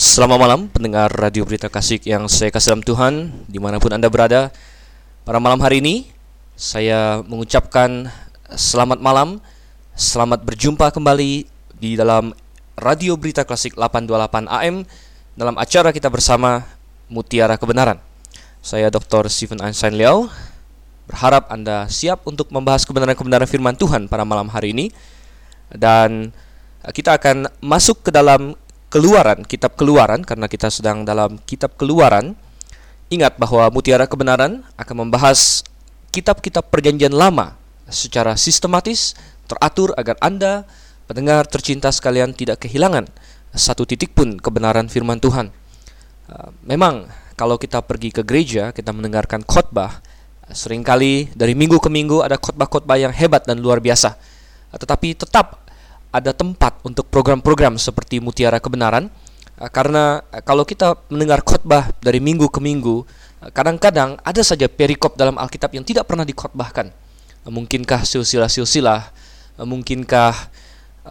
Selamat malam pendengar Radio Berita Kasih yang saya kasih dalam Tuhan Di mana pun Anda berada. Pada malam hari ini Saya mengucapkan selamat malam Selamat berjumpa kembali Di dalam Radio Berita Klasik 828 AM Dalam acara kita bersama Mutiara Kebenaran. Saya Dr. Stephen Einstein Liao. Berharap Anda siap untuk membahas kebenaran-kebenaran firman Tuhan pada malam hari ini. Dan kita akan masuk ke dalam Keluaran, kitab Keluaran karena kita sedang dalam kitab Keluaran. Ingat bahwa Mutiara Kebenaran akan membahas kitab-kitab Perjanjian Lama secara sistematis, teratur agar Anda pendengar tercinta sekalian tidak kehilangan satu titik pun kebenaran firman Tuhan. Uh, memang kalau kita pergi ke gereja, kita mendengarkan khotbah, sering kali dari minggu ke minggu ada khotbah-khotbah yang hebat dan luar biasa. Tetapi tetap ada tempat untuk program-program seperti Mutiara Kebenaran. Eh, karena eh, kalau kita mendengar khotbah dari minggu ke minggu eh, kadang-kadang ada saja perikop dalam Alkitab yang tidak pernah dikhotbahkan. Mungkinkah silsilah-silsilah? Mungkinkah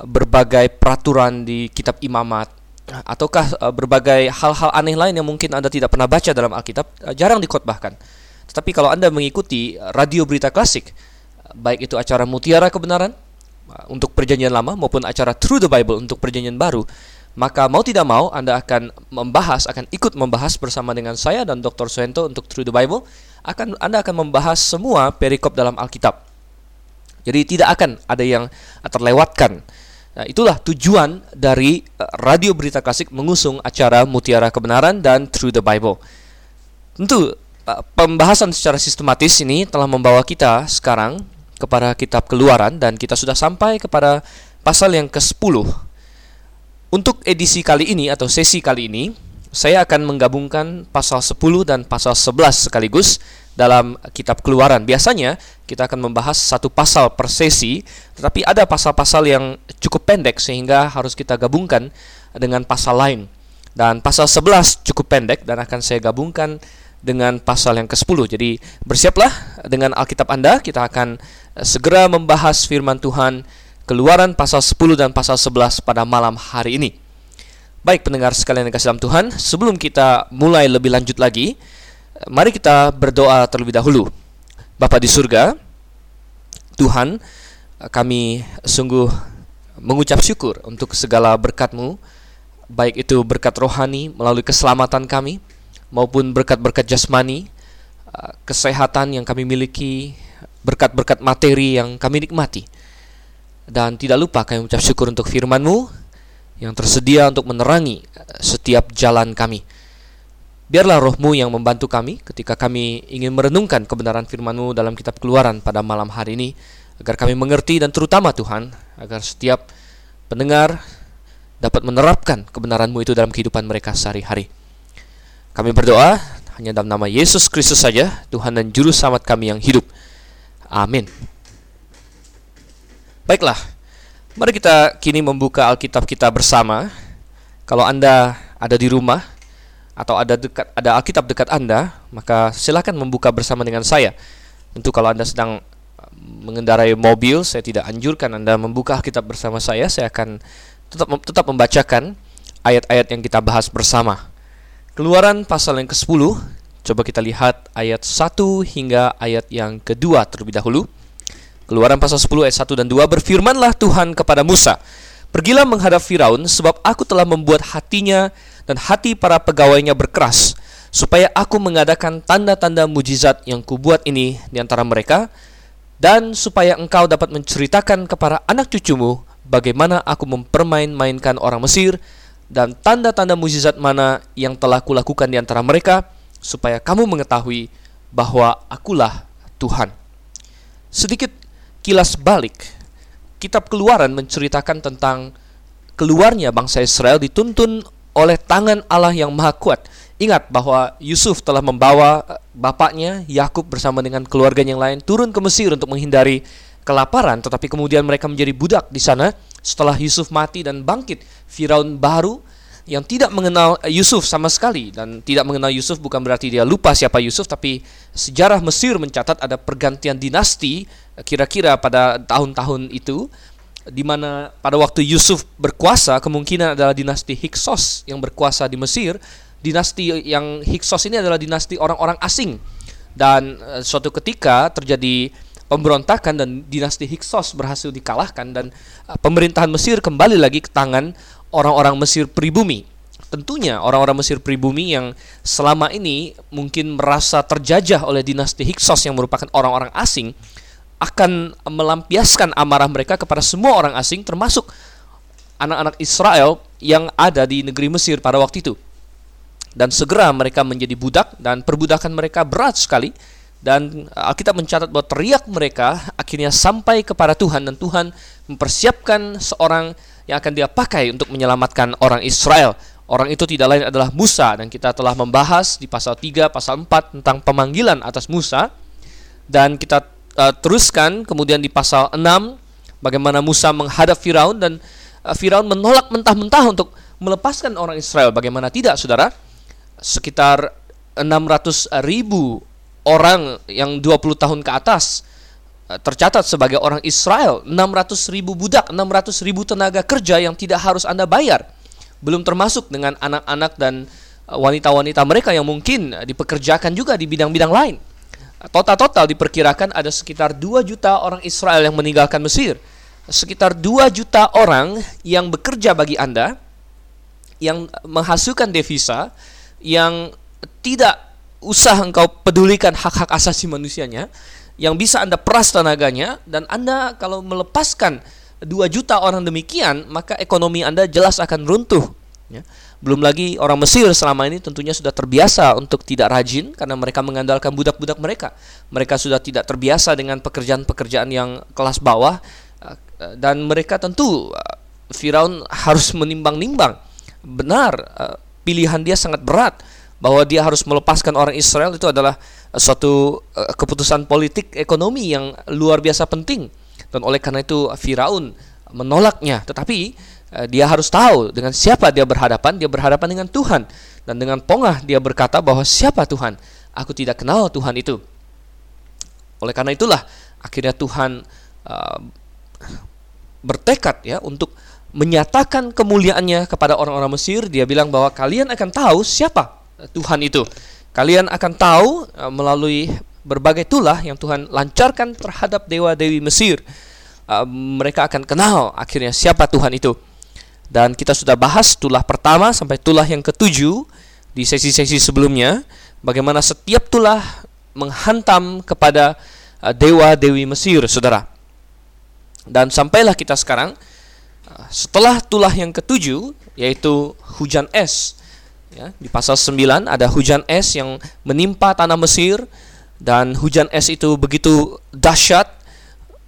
berbagai peraturan di kitab imamat? Ataukah berbagai hal-hal aneh lain yang mungkin Anda tidak pernah baca dalam Alkitab jarang dikhotbahkan. Tetapi kalau Anda mengikuti radio berita klasik baik itu acara Mutiara Kebenaran untuk perjanjian lama maupun acara Through the Bible untuk perjanjian baru, maka mau tidak mau Anda akan membahas, akan ikut membahas bersama dengan saya dan Dr. Suento untuk Through the Bible, akan Anda akan membahas semua perikop dalam Alkitab. Jadi tidak akan ada yang terlewatkan. Nah, itulah tujuan dari uh, Radio Berita Klasik mengusung acara Mutiara Kebenaran dan Through the Bible. Tentu uh, pembahasan secara sistematis ini telah membawa kita sekarang kepada kitab keluaran dan kita sudah sampai kepada pasal yang ke-10. Untuk edisi kali ini atau sesi kali ini, saya akan menggabungkan pasal 10 dan pasal 11 sekaligus dalam kitab keluaran. Biasanya kita akan membahas satu pasal per sesi, tetapi ada pasal-pasal yang cukup pendek sehingga harus kita gabungkan dengan pasal lain. Dan pasal 11 cukup pendek dan akan saya gabungkan dengan pasal yang ke-10. Jadi bersiaplah dengan Alkitab Anda, kita akan segera membahas firman Tuhan Keluaran pasal 10 dan pasal 11 pada malam hari ini. Baik pendengar sekalian yang kasih dalam Tuhan, sebelum kita mulai lebih lanjut lagi, mari kita berdoa terlebih dahulu. Bapa di surga, Tuhan, kami sungguh mengucap syukur untuk segala berkat-Mu, baik itu berkat rohani melalui keselamatan kami, maupun berkat-berkat jasmani, kesehatan yang kami miliki, berkat-berkat materi yang kami nikmati. Dan tidak lupa kami mengucap syukur untuk firman-Mu yang tersedia untuk menerangi uh, setiap jalan kami. Biarlah rohmu yang membantu kami ketika kami ingin merenungkan kebenaran firman-Mu dalam kitab keluaran pada malam hari ini, agar kami mengerti dan terutama Tuhan, agar setiap pendengar dapat menerapkan kebenaran-Mu itu dalam kehidupan mereka sehari-hari. Kami berdoa hanya dalam nama Yesus Kristus saja, Tuhan dan Juru Selamat kami yang hidup. Amin. Baiklah, mari kita kini membuka Alkitab kita bersama. Kalau Anda ada di rumah atau ada dekat ada Alkitab dekat Anda, maka silakan membuka bersama dengan saya. Tentu kalau Anda sedang uh, mengendarai mobil, saya tidak anjurkan Anda membuka Alkitab bersama saya. Saya akan tetap tetap membacakan ayat-ayat yang kita bahas bersama. Keluaran pasal yang ke-10, coba kita lihat ayat 1 hingga ayat yang kedua terlebih dahulu. Keluaran pasal 10 ayat 1 dan 2 berfirmanlah Tuhan kepada Musa, Pergilah menghadap Firaun sebab aku telah membuat hatinya dan hati para pegawainya berkeras supaya aku mengadakan tanda-tanda mujizat yang kubuat ini di antara mereka dan supaya engkau dapat menceritakan kepada anak cucumu bagaimana aku mempermain-mainkan orang Mesir dan tanda-tanda mujizat mana yang telah kulakukan di antara mereka supaya kamu mengetahui bahwa akulah Tuhan. Sedikit kilas balik, kitab Keluaran menceritakan tentang keluarnya bangsa Israel dituntun oleh tangan Allah yang Maha Kuat. Ingat bahwa Yusuf telah membawa eh, bapaknya Yakub bersama dengan keluarga yang lain turun ke Mesir untuk menghindari kelaparan, tetapi kemudian mereka menjadi budak di sana setelah Yusuf mati dan bangkit Firaun baru yang tidak mengenal Yusuf sama sekali dan tidak mengenal Yusuf bukan berarti dia lupa siapa Yusuf tapi sejarah Mesir mencatat ada pergantian dinasti kira-kira pada tahun-tahun itu di mana pada waktu Yusuf berkuasa kemungkinan adalah dinasti Hyksos yang berkuasa di Mesir. Dinasti yang Hyksos ini adalah dinasti orang-orang asing. Dan uh, suatu ketika terjadi pemberontakan dan dinasti Hyksos berhasil dikalahkan dan uh, pemerintahan Mesir kembali lagi ke tangan orang-orang Mesir pribumi. Tentunya orang-orang Mesir pribumi yang selama ini mungkin merasa terjajah oleh dinasti Hyksos yang merupakan orang-orang asing akan melampiaskan amarah mereka kepada semua orang asing termasuk anak-anak Israel yang ada di negeri Mesir pada waktu itu. Dan segera mereka menjadi budak dan perbudakan mereka berat sekali dan Alkitab mencatat bahwa teriak mereka akhirnya sampai kepada Tuhan dan Tuhan mempersiapkan seorang yang akan dia pakai untuk menyelamatkan orang Israel. Orang itu tidak lain adalah Musa dan kita telah membahas di pasal 3, pasal 4 tentang pemanggilan atas Musa dan kita uh, teruskan kemudian di pasal 6 bagaimana Musa menghadap Firaun dan uh, Firaun menolak mentah-mentah untuk melepaskan orang Israel. Bagaimana tidak, Saudara? Sekitar 600 ribu orang yang 20 tahun ke atas tercatat sebagai orang Israel 600 ribu budak 600 ribu tenaga kerja yang tidak harus anda bayar belum termasuk dengan anak-anak dan wanita-wanita mereka yang mungkin dipekerjakan juga di bidang-bidang lain Total-total diperkirakan ada sekitar 2 juta orang Israel yang meninggalkan Mesir. Sekitar 2 juta orang yang bekerja bagi Anda, yang menghasilkan devisa, yang tidak usah engkau pedulikan hak-hak asasi manusianya, yang bisa Anda peras tenaganya, dan Anda kalau melepaskan 2 juta orang demikian, maka ekonomi Anda jelas akan runtuh. Ya. Belum lagi orang Mesir selama ini tentunya sudah terbiasa untuk tidak rajin karena mereka mengandalkan budak-budak mereka. Mereka sudah tidak terbiasa dengan pekerjaan-pekerjaan yang kelas bawah eh, dan mereka tentu eh, Firaun harus menimbang-nimbang. Benar, eh, pilihan dia sangat berat bahwa dia harus melepaskan orang Israel itu adalah suatu keputusan politik ekonomi yang luar biasa penting. Dan oleh karena itu Firaun menolaknya. Tetapi Eh, dia harus tahu dengan siapa dia berhadapan. Dia berhadapan dengan Tuhan. Dan dengan pongah dia berkata bahwa siapa Tuhan? Aku tidak kenal Tuhan itu. Oleh karena itulah akhirnya Tuhan uh, bertekad ya untuk menyatakan kemuliaannya kepada orang-orang Mesir. Dia bilang bahwa kalian akan tahu siapa Tuhan itu. Kalian akan tahu uh, melalui berbagai tulah yang Tuhan lancarkan terhadap dewa-dewi Mesir. Uh, mereka akan kenal akhirnya siapa Tuhan itu. Dan kita sudah bahas tulah pertama sampai tulah yang ketujuh di sesi-sesi sebelumnya. Bagaimana setiap tulah menghantam kepada uh, dewa-dewi Mesir, saudara. Dan sampailah kita sekarang setelah tulah yang ketujuh, yaitu hujan es. Ya, di pasal 9 ada hujan es yang menimpa tanah Mesir dan hujan es itu begitu dahsyat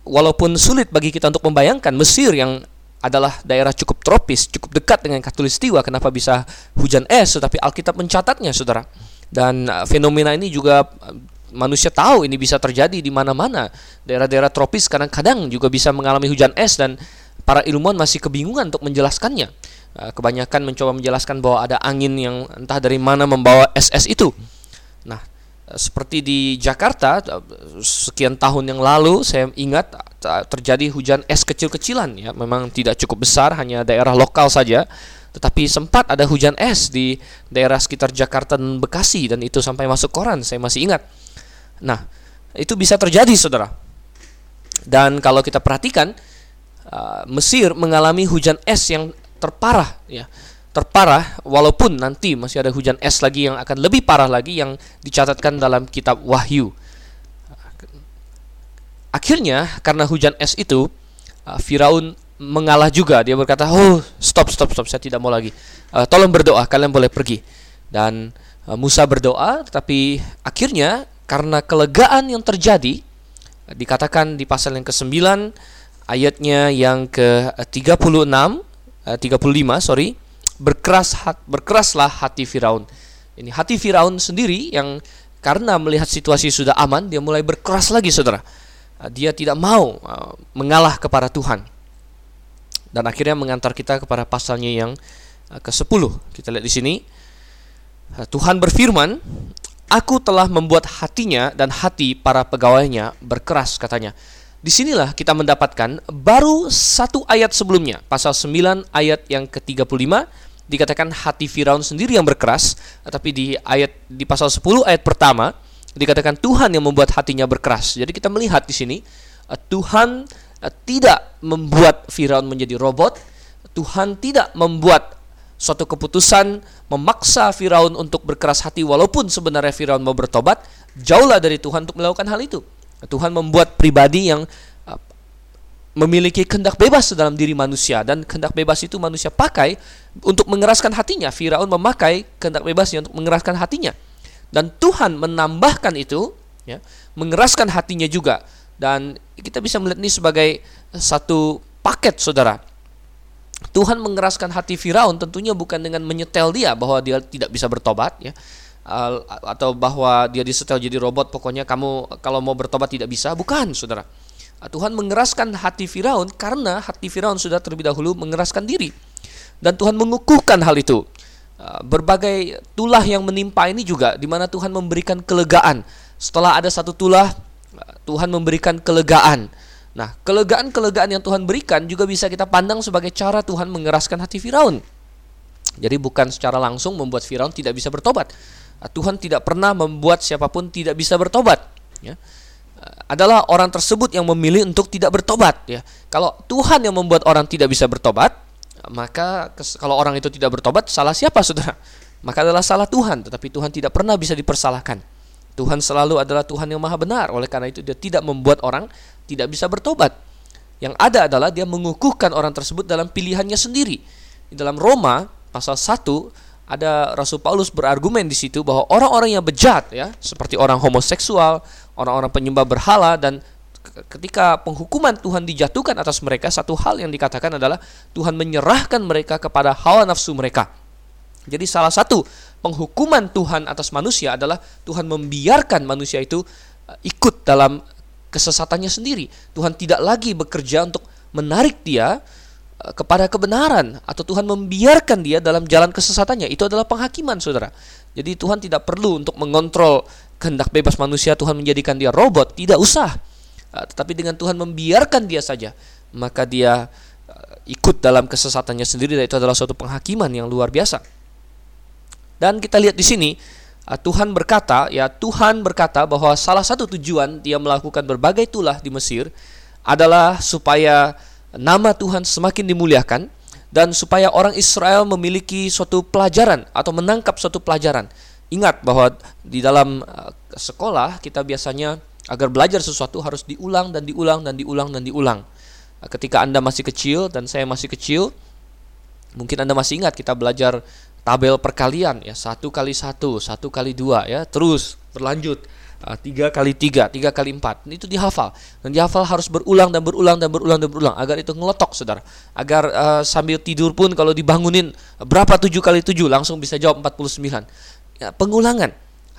walaupun sulit bagi kita untuk membayangkan Mesir yang adalah daerah cukup tropis, cukup dekat dengan Katulistiwa. Kenapa bisa hujan es? Tetapi Alkitab mencatatnya, saudara. Dan uh, fenomena ini juga uh, manusia tahu ini bisa terjadi di mana-mana. Daerah-daerah tropis kadang-kadang juga bisa mengalami hujan es dan para ilmuwan masih kebingungan untuk menjelaskannya. Uh, kebanyakan mencoba menjelaskan bahwa ada angin yang entah dari mana membawa es-es itu. Nah, seperti di Jakarta sekian tahun yang lalu saya ingat terjadi hujan es kecil-kecilan ya. Memang tidak cukup besar hanya daerah lokal saja. Tetapi sempat ada hujan es di daerah sekitar Jakarta dan Bekasi dan itu sampai masuk koran saya masih ingat. Nah itu bisa terjadi saudara. Dan kalau kita perhatikan Mesir mengalami hujan es yang terparah ya terparah walaupun nanti masih ada hujan es lagi yang akan lebih parah lagi yang dicatatkan dalam kitab Wahyu. Akhirnya karena hujan es itu uh, Firaun mengalah juga. Dia berkata, "Oh, stop stop stop, saya tidak mau lagi. Uh, tolong berdoa, kalian boleh pergi." Dan uh, Musa berdoa, tetapi akhirnya karena kelegaan yang terjadi dikatakan di pasal yang ke-9 ayatnya yang ke-36 35 sorry berkeras hat, berkeraslah hati Firaun. Ini hati Firaun sendiri yang karena melihat situasi sudah aman, dia mulai berkeras lagi, saudara. Ah, dia tidak mau uh, mengalah kepada Tuhan. Dan akhirnya mengantar kita kepada pasalnya yang uh, ke-10. Kita lihat di sini. Uh, Tuhan berfirman, Aku telah membuat hatinya dan hati para pegawainya berkeras katanya. Di sinilah kita mendapatkan baru satu ayat sebelumnya, pasal 9 ayat yang ke-35 dikatakan hati Firaun sendiri yang berkeras, tapi di ayat di pasal 10 ayat pertama dikatakan Tuhan yang membuat hatinya berkeras. Jadi kita melihat di sini eh, Tuhan eh, tidak membuat Firaun menjadi robot, Tuhan tidak membuat suatu keputusan memaksa Firaun untuk berkeras hati walaupun sebenarnya Firaun mau bertobat, jauhlah dari Tuhan untuk melakukan hal itu. Tuhan membuat pribadi yang uh, memiliki kehendak bebas dalam diri manusia dan kehendak bebas itu manusia pakai untuk mengeraskan hatinya. Firaun memakai kehendak bebasnya untuk mengeraskan hatinya. Dan Tuhan menambahkan itu, ya, mengeraskan hatinya juga. Dan kita bisa melihat ini sebagai satu paket, saudara. Tuhan mengeraskan hati Firaun tentunya bukan dengan menyetel dia bahwa dia tidak bisa bertobat, ya, atau bahwa dia disetel jadi robot. Pokoknya kamu kalau mau bertobat tidak bisa, bukan, saudara. Tuhan mengeraskan hati Firaun karena hati Firaun sudah terlebih dahulu mengeraskan diri, dan Tuhan mengukuhkan hal itu. Berbagai tulah yang menimpa ini juga, di mana Tuhan memberikan kelegaan. Setelah ada satu tulah, Tuhan memberikan kelegaan Nah, kelegaan-kelegaan yang Tuhan berikan juga bisa kita pandang sebagai cara Tuhan mengeraskan hati Firaun. Jadi bukan secara langsung membuat Firaun tidak bisa bertobat. Ah, Tuhan tidak pernah membuat siapa pun tidak bisa bertobat. Ya. Ah, adalah orang tersebut yang memilih untuk tidak bertobat. Ya. Kalau Tuhan yang membuat orang tidak bisa bertobat, maka kalau orang itu tidak bertobat, salah siapa saudara? Maka adalah salah Tuhan. Tetapi Tuhan tidak pernah bisa dipersalahkan. Tuhan selalu adalah Tuhan yang maha benar. Oleh karena itu dia tidak membuat orang tidak bisa bertobat. Yang ada adalah dia mengukuhkan orang tersebut dalam pilihannya sendiri. Di dalam Roma pasal 1 ada Rasul Paulus berargumen di situ bahwa orang-orang yang bejat ya, seperti orang homoseksual, orang-orang penyembah berhala dan ketika penghukuman Tuhan dijatuhkan atas mereka, satu hal yang dikatakan adalah Tuhan menyerahkan mereka kepada hawa nafsu mereka. Jadi salah satu penghukuman Tuhan atas manusia adalah Tuhan membiarkan manusia itu uh, ikut dalam kesesatannya sendiri. Tuhan tidak lagi bekerja untuk menarik dia kepada kebenaran atau Tuhan membiarkan dia dalam jalan kesesatannya. Itu adalah penghakiman, Saudara. Jadi Tuhan tidak perlu untuk mengontrol kehendak bebas manusia Tuhan menjadikan dia robot, tidak usah. Uh, tetapi dengan Tuhan membiarkan dia saja, maka dia ikut dalam kesesatannya sendiri dan itu adalah suatu penghakiman yang luar biasa. Dan kita lihat di sini Tuhan berkata, ya Tuhan berkata bahwa salah satu tujuan dia melakukan berbagai tulah di Mesir adalah supaya nama Tuhan semakin dimuliakan dan supaya orang Israel memiliki suatu pelajaran atau menangkap suatu pelajaran. Ingat bahwa di dalam ah, sekolah kita biasanya agar belajar sesuatu harus diulang dan diulang dan diulang dan diulang. Ah, ketika Anda masih kecil dan saya masih kecil, mungkin Anda masih ingat kita belajar tabel perkalian ya satu kali satu satu kali dua ya terus berlanjut tiga kali tiga tiga kali empat. Itu dihafal. Dan dihafal harus berulang dan berulang dan berulang dan berulang agar itu ngelotok saudara. Agar uh, sambil tidur pun kalau dibangunin berapa tujuh kali tujuh langsung bisa jawab 49 ya, pengulangan.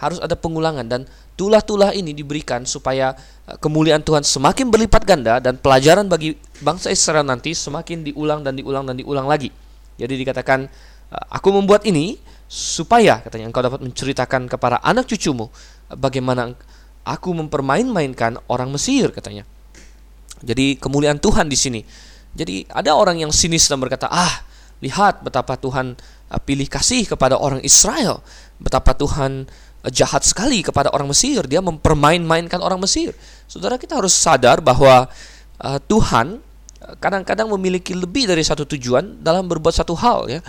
Harus ada pengulangan dan tulah-tulah ini diberikan supaya uh, kemuliaan Tuhan semakin berlipat ganda dan pelajaran bagi bangsa Israel nanti semakin diulang dan diulang dan diulang lagi. Jadi dikatakan Eh, aku membuat ini supaya katanya engkau dapat menceritakan kepada anak cucumu eh, bagaimana aku mempermain-mainkan orang Mesir katanya. Jadi kemuliaan Tuhan di sini. Jadi ada orang yang sinis dan berkata, "Ah, lihat betapa Tuhan eh, pilih kasih kepada orang Israel, betapa Tuhan jahat sekali kepada orang Mesir, dia mempermain-mainkan orang Mesir." Saudara kita harus sadar bahwa uh, Tuhan kadang-kadang memiliki lebih dari satu tujuan dalam berbuat satu hal ya.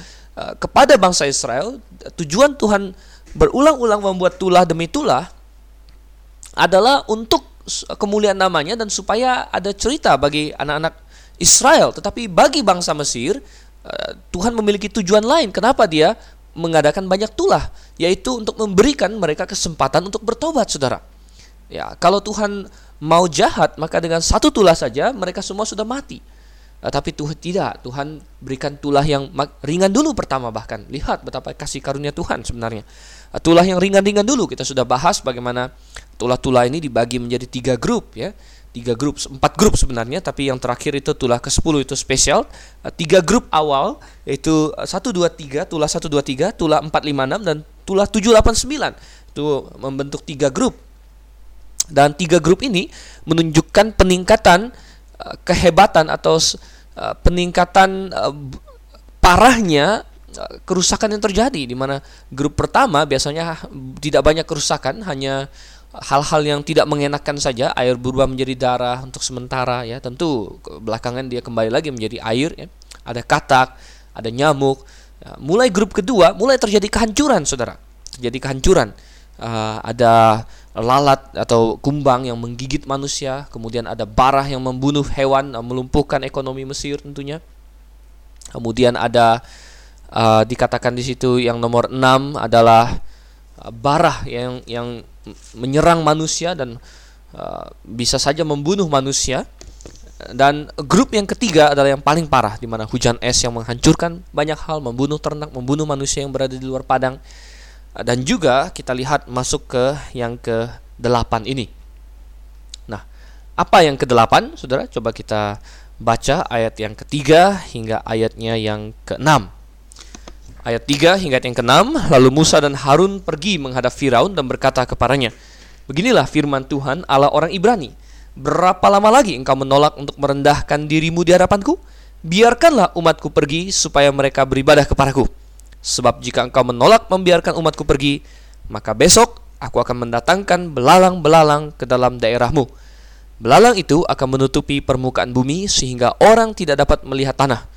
Kepada bangsa Israel, tujuan Tuhan berulang-ulang membuat tulah demi tulah adalah untuk kemuliaan namanya dan supaya ada cerita bagi anak-anak Israel. Tetapi bagi bangsa Mesir, eh, Tuhan memiliki tujuan lain. Kenapa dia mengadakan banyak tulah? Yaitu untuk memberikan mereka kesempatan untuk bertobat, saudara. Ya, kalau Tuhan mau jahat, maka dengan satu tulah saja mereka semua sudah mati. Uh, tapi Tuhan tidak, Tuhan berikan tulah yang ringan dulu pertama bahkan. Lihat betapa kasih karunia Tuhan sebenarnya. Uh, tulah yang ringan-ringan dulu kita sudah bahas bagaimana tulah-tulah ini dibagi menjadi tiga grup ya. Tiga grup, empat grup sebenarnya, tapi yang terakhir itu tulah ke sepuluh itu spesial. Uh, tiga grup awal yaitu satu dua tiga, tulah satu dua tiga, tulah empat lima enam dan tulah tujuh delapan sembilan itu membentuk tiga grup. Dan tiga grup ini menunjukkan peningkatan uh, kehebatan atau uh, peningkatan parahnya kerusakan yang terjadi di mana grup pertama biasanya tidak banyak kerusakan hanya hal-hal yang tidak mengenakan saja air berubah menjadi darah untuk sementara ya. Tentu belakangan dia kembali lagi menjadi air ya. Ada katak ada nyamuk ya, mulai grup kedua mulai terjadi kehancuran saudara. Terjadi kehancuran. Uh, ada lalat atau kumbang yang menggigit manusia kemudian ada barah yang membunuh hewan uh, melumpuhkan ekonomi Mesir tentunya. Kemudian ada uh, dikatakan di situ yang nomor 6 adalah barah yang yang menyerang manusia dan uh, bisa saja membunuh manusia. Dan grup yang ketiga adalah yang paling parah di mana hujan es yang menghancurkan banyak hal, membunuh ternak, membunuh manusia yang berada di luar padang. Dan juga kita lihat masuk ke yang ke delapan ini. Nah, apa yang ke delapan, saudara? Coba kita baca ayat yang ketiga hingga ayatnya yang keenam. Ayat 3 hingga yang ke-6, lalu Musa dan Harun pergi menghadap Firaun dan berkata kepadanya, Beginilah firman Tuhan Allah orang Ibrani, berapa lama lagi engkau menolak untuk merendahkan dirimu di hadapanku? Biarkanlah umatku pergi supaya mereka beribadah kepadaku. Sebab jika engkau menolak membiarkan umatku pergi, maka besok aku akan mendatangkan belalang-belalang ke dalam daerahmu. Belalang itu akan menutupi permukaan bumi sehingga orang tidak dapat melihat tanah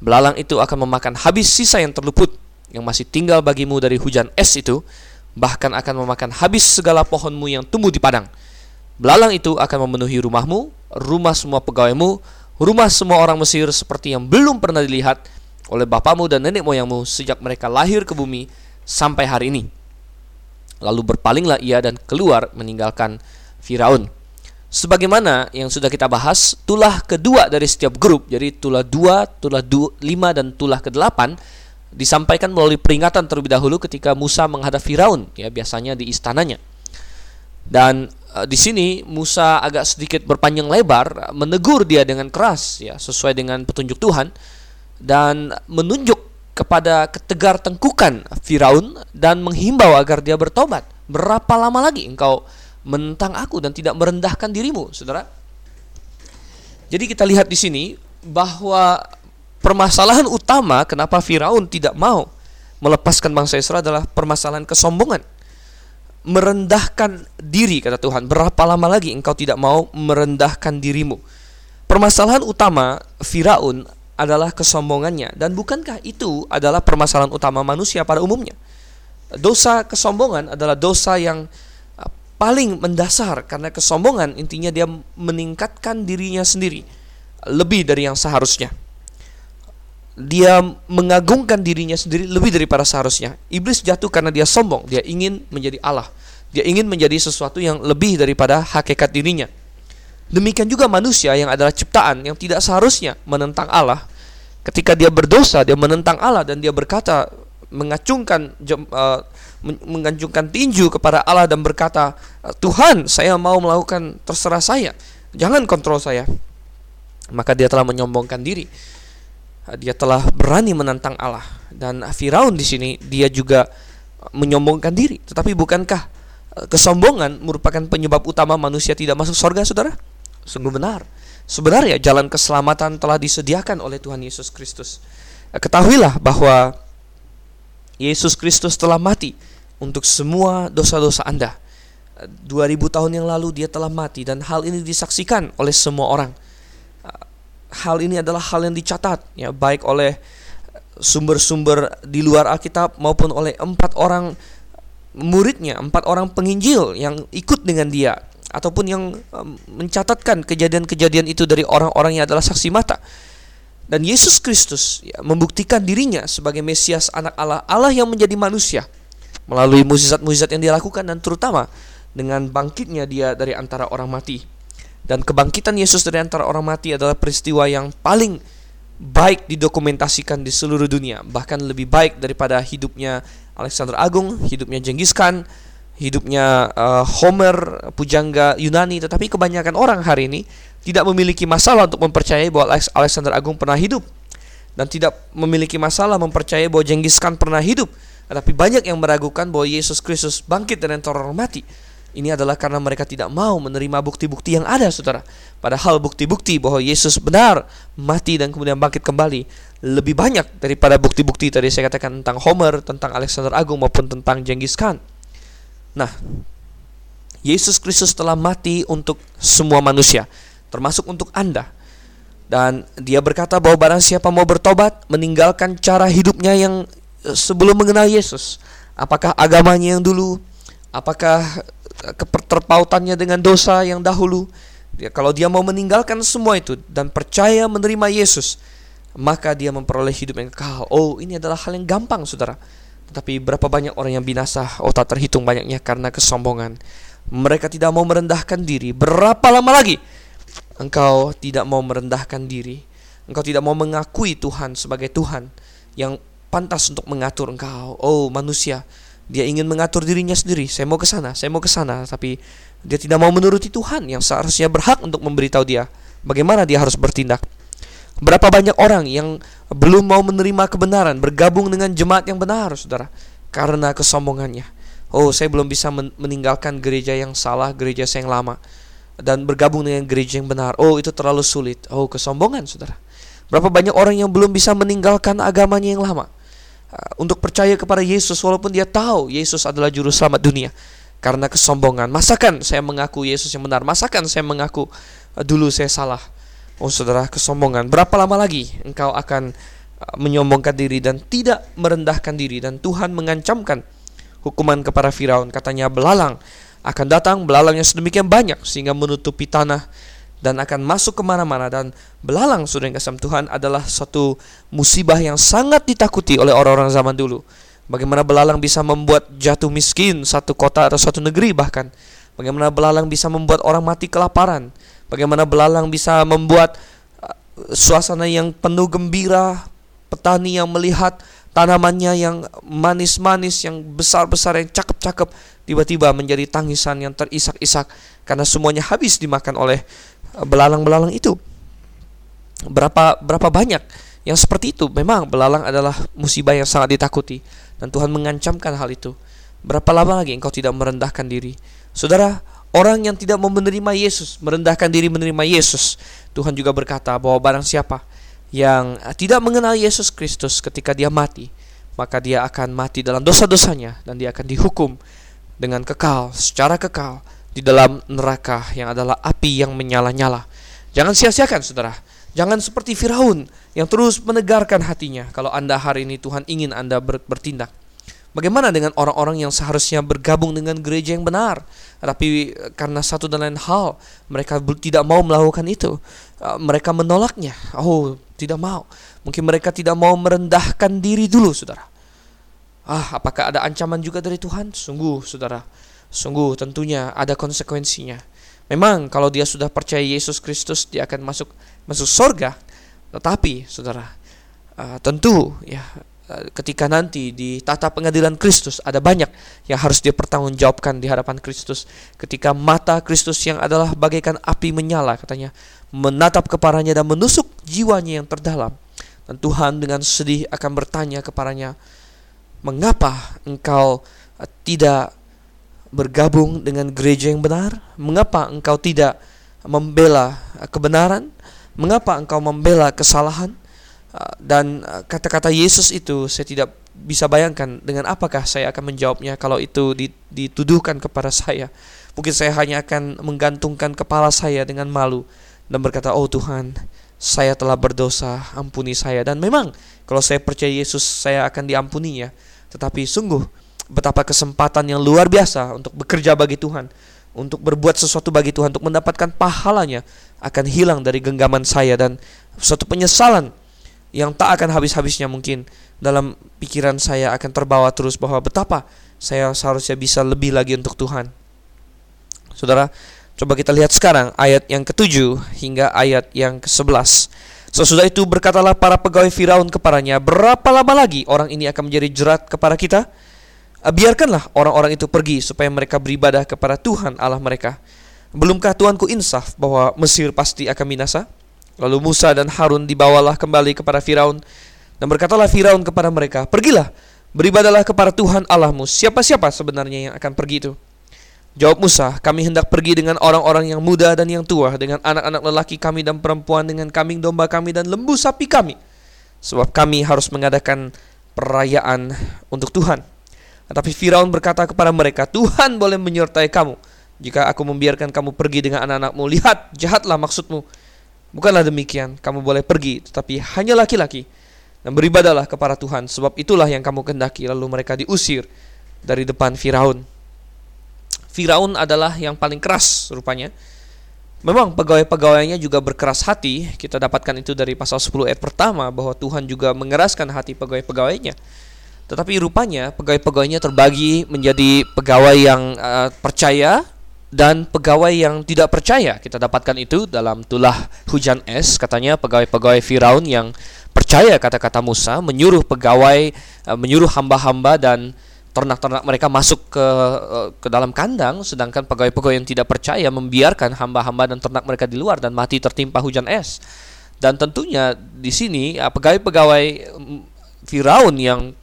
Belalang itu akan memakan habis sisa yang terluput yang masih tinggal bagimu dari hujan es itu, bahkan akan memakan habis segala pohonmu yang tumbuh di padang. Belalang itu akan memenuhi rumahmu, rumah semua pegawaimu, rumah semua orang Mesir seperti yang belum pernah dilihat oleh bapamu dan nenek moyangmu sejak mereka lahir ke bumi sampai hari ini. Lalu berpalinglah ia dan keluar meninggalkan Firaun. Sebagaimana yang sudah kita bahas, tulah kedua dari setiap grup, jadi tulah 2, tulah 5 dan tulah ke-8 disampaikan melalui peringatan terlebih dahulu ketika Musa menghadap Firaun, ya biasanya di istananya. Dan e, di sini Musa agak sedikit berpanjang lebar menegur dia dengan keras ya, sesuai dengan petunjuk Tuhan dan menunjuk kepada ketegar tengkukan Firaun dan menghimbau agar dia bertobat. Berapa lama lagi engkau menentang aku dan tidak merendahkan dirimu, saudara. Jadi kita lihat di sini bahwa permasalahan utama kenapa Firaun tidak mau melepaskan bangsa Israel adalah permasalahan kesombongan. Merendahkan diri kata Tuhan. Berapa lama lagi engkau tidak mau merendahkan dirimu? Permasalahan utama Firaun adalah kesombongannya dan bukankah itu adalah permasalahan utama manusia pada umumnya? Dosa kesombongan adalah dosa yang paling mendasar karena kesombongan intinya dia meningkatkan dirinya sendiri lebih dari yang seharusnya. Dia mengagungkan dirinya sendiri lebih daripada seharusnya. Iblis jatuh karena dia sombong, dia ingin menjadi Allah. Dia ingin menjadi sesuatu yang lebih daripada hakikat dirinya. Demikian juga manusia yang adalah ciptaan yang tidak seharusnya menentang Allah. Ketika dia berdosa, dia menentang Allah dan dia berkata mengacungkan uh, mengacungkan tinju kepada Allah dan berkata, "Tuhan, saya mau melakukan terserah saya. Jangan kontrol saya." Maka dia telah menyombongkan diri. Dia telah berani menantang Allah dan Firaun di sini dia juga menyombongkan diri. Tetapi bukankah eh, kesombongan merupakan penyebab utama manusia tidak masuk surga, Saudara? Sungguh benar. Sebenarnya jalan keselamatan telah disediakan oleh Tuhan Yesus Kristus. Ketahuilah bahwa Yesus Kristus telah mati untuk semua dosa-dosa Anda. 2000 tahun yang lalu dia telah mati dan hal ini disaksikan oleh semua orang. Hal ini adalah hal yang dicatat ya baik oleh sumber-sumber di luar Alkitab maupun oleh empat orang muridnya, empat orang penginjil yang ikut dengan dia ataupun yang mencatatkan kejadian-kejadian itu dari orang-orang yang adalah saksi mata. Dan Yesus Kristus ya, membuktikan dirinya sebagai Mesias anak Allah, Allah yang menjadi manusia melalui mukjizat-mukjizat yang dia lakukan dan terutama dengan bangkitnya dia dari antara orang mati. Dan kebangkitan Yesus dari antara orang mati adalah peristiwa yang paling baik didokumentasikan di seluruh dunia, bahkan lebih baik daripada hidupnya Alexander Agung, hidupnya Genghis Khan, hidupnya uh, Homer, pujangga Yunani, tetapi kebanyakan orang hari ini tidak memiliki masalah untuk mempercayai bahwa Alexander Agung pernah hidup. Dan tidak memiliki masalah mempercayai bahwa Genghis Khan pernah hidup tetapi banyak yang meragukan bahwa Yesus Kristus bangkit antara orang mati. Ini adalah karena mereka tidak mau menerima bukti-bukti yang ada, saudara. Padahal bukti-bukti bahwa Yesus benar mati dan kemudian bangkit kembali lebih banyak daripada bukti-bukti tadi saya katakan tentang Homer, tentang Alexander Agung maupun tentang Genghis Khan. Nah, Yesus Kristus telah mati untuk semua manusia, termasuk untuk Anda. Dan dia berkata bahwa barang siapa mau bertobat, meninggalkan cara hidupnya yang sebelum mengenal Yesus, apakah agamanya yang dulu, apakah keterpautannya dengan dosa yang dahulu. Dia, kalau dia mau meninggalkan semua itu dan percaya menerima Yesus, maka dia memperoleh hidup yang kekal. Oh, ini adalah hal yang gampang, saudara. Tetapi berapa banyak orang yang binasa? Oh, tak terhitung banyaknya karena kesombongan. Mereka tidak mau merendahkan diri. Berapa lama lagi engkau tidak mau merendahkan diri? Engkau tidak mau mengakui Tuhan sebagai Tuhan yang pantas untuk mengatur engkau. Oh, manusia, dia ingin mengatur dirinya sendiri. Saya mau ke sana, saya mau ke sana, tapi dia tidak mau menuruti Tuhan yang seharusnya berhak untuk memberitahu dia bagaimana dia harus bertindak. Berapa banyak orang yang belum mau menerima kebenaran, bergabung dengan jemaat yang benar, Saudara, karena kesombongannya. Oh, saya belum bisa meninggalkan gereja yang salah, gereja saya yang lama dan bergabung dengan gereja yang benar. Oh, itu terlalu sulit. Oh, kesombongan, Saudara. Berapa banyak orang yang belum bisa meninggalkan agamanya yang lama untuk percaya kepada Yesus walaupun dia tahu Yesus adalah juru selamat dunia karena kesombongan. Masakan saya mengaku Yesus yang benar? Masakan saya mengaku uh, dulu saya salah? Oh saudara, kesombongan. Berapa lama lagi engkau akan uh, menyombongkan diri dan tidak merendahkan diri dan Tuhan mengancamkan hukuman kepada Firaun. Katanya belalang akan datang, belalangnya sedemikian banyak sehingga menutupi tanah dan akan masuk ke mana-mana dan belalang sudah yang kasih Tuhan adalah suatu musibah yang sangat ditakuti oleh orang-orang zaman dulu. Bagaimana belalang bisa membuat jatuh miskin satu kota atau satu negeri bahkan. Bagaimana belalang bisa membuat orang mati kelaparan. Bagaimana belalang bisa membuat uh, suasana yang penuh gembira, petani yang melihat tanamannya yang manis-manis, yang besar-besar, yang cakep-cakep, tiba-tiba menjadi tangisan yang terisak-isak karena semuanya habis dimakan oleh belalang-belalang itu. Berapa berapa banyak yang seperti itu? Memang belalang adalah musibah yang sangat ditakuti dan Tuhan mengancamkan hal itu. Berapa lama lagi engkau tidak merendahkan diri? Saudara, orang yang tidak mau menerima Yesus, merendahkan diri menerima Yesus, Tuhan juga berkata bahwa barang siapa yang tidak mengenal Yesus Kristus ketika dia mati, maka dia akan mati dalam dosa-dosanya dan dia akan dihukum dengan kekal, secara kekal di dalam neraka yang adalah api yang menyala-nyala. Jangan sia-siakan saudara. Jangan seperti Firaun yang terus menegarkan hatinya kalau Anda hari ini Tuhan ingin Anda bertindak. Bagaimana dengan orang-orang yang seharusnya bergabung dengan gereja yang benar, tapi eh, karena satu dan lain hal mereka tidak mau melakukan itu, eh, mereka menolaknya. Oh, tidak mau. Mungkin mereka tidak mau merendahkan diri dulu, saudara. Ah, apakah ada ancaman juga dari Tuhan? Sungguh, saudara Sungguh tentunya ada konsekuensinya. Memang kalau dia sudah percaya Yesus Kristus dia akan masuk masuk surga. Tetapi saudara, uh, tentu ya uh, ketika nanti di tata pengadilan Kristus ada banyak yang harus dia pertanggungjawabkan di hadapan Kristus. Ketika mata Kristus yang adalah bagaikan api menyala katanya menatap kepadanya dan menusuk jiwanya yang terdalam. Dan Tuhan dengan sedih akan bertanya kepadanya, "Mengapa engkau uh, tidak bergabung dengan gereja yang benar? Mengapa engkau tidak membela kebenaran? Mengapa engkau membela kesalahan? Ah, dan ah, kata-kata Yesus itu saya tidak bisa bayangkan dengan apakah saya akan menjawabnya kalau itu dituduhkan kepada saya. Mungkin saya hanya akan menggantungkan kepala saya dengan malu dan berkata, "Oh Tuhan, saya telah berdosa, ampuni saya." Dan memang kalau saya percaya Yesus, saya akan diampuninya. Tetapi sungguh betapa kesempatan yang luar biasa untuk bekerja bagi Tuhan, untuk berbuat sesuatu bagi Tuhan, untuk mendapatkan pahalanya akan hilang dari genggaman saya dan suatu penyesalan yang tak akan habis-habisnya mungkin dalam pikiran saya akan terbawa terus bahwa betapa saya seharusnya bisa lebih lagi untuk Tuhan. Saudara, coba kita lihat sekarang ayat yang ketujuh hingga ayat yang ke-11. Sesudah itu berkatalah para pegawai Firaun kepadanya, berapa lama lagi orang ini akan menjadi jerat kepada kita? Ah, biarkanlah orang-orang itu pergi supaya mereka beribadah kepada Tuhan Allah mereka. Belumkah Tuanku insaf bahwa Mesir pasti akan binasa? Lalu Musa dan Harun dibawalah kembali kepada Firaun dan berkatalah Firaun kepada mereka, "Pergilah, beribadalah kepada Tuhan Allahmu." Siapa-siapa sebenarnya yang akan pergi itu? Jawab Musa, kami hendak pergi dengan orang-orang yang muda dan yang tua, dengan anak-anak lelaki kami dan perempuan, dengan kambing domba kami dan lembu sapi kami. Sebab kami harus mengadakan perayaan untuk Tuhan. Tetapi Firaun berkata kepada mereka, Tuhan boleh menyertai kamu. Jika aku membiarkan kamu pergi dengan anak-anakmu, lihat, jahatlah maksudmu. Bukanlah demikian, kamu boleh pergi, tetapi hanya laki-laki. Dan beribadalah kepada Tuhan, sebab itulah yang kamu kendaki. Lalu mereka diusir dari depan Firaun. Firaun adalah yang paling keras rupanya. Memang pegawai-pegawainya juga berkeras hati. Kita dapatkan itu dari pasal 10 ayat pertama bahwa Tuhan juga mengeraskan hati pegawai-pegawainya. Tetapi rupanya pegawai-pegawainya terbagi menjadi pegawai yang uh, percaya dan pegawai yang tidak percaya. Kita dapatkan itu dalam tulah hujan es katanya pegawai-pegawai Firaun yang percaya kata-kata Musa menyuruh pegawai uh, menyuruh hamba-hamba dan ternak-ternak mereka masuk ke eh, ke dalam kandang sedangkan pegawai-pegawai yang tidak percaya membiarkan hamba-hamba dan ternak mereka di luar dan mati tertimpa hujan es. Dan tentunya di sini pegawai-pegawai mm, Firaun yang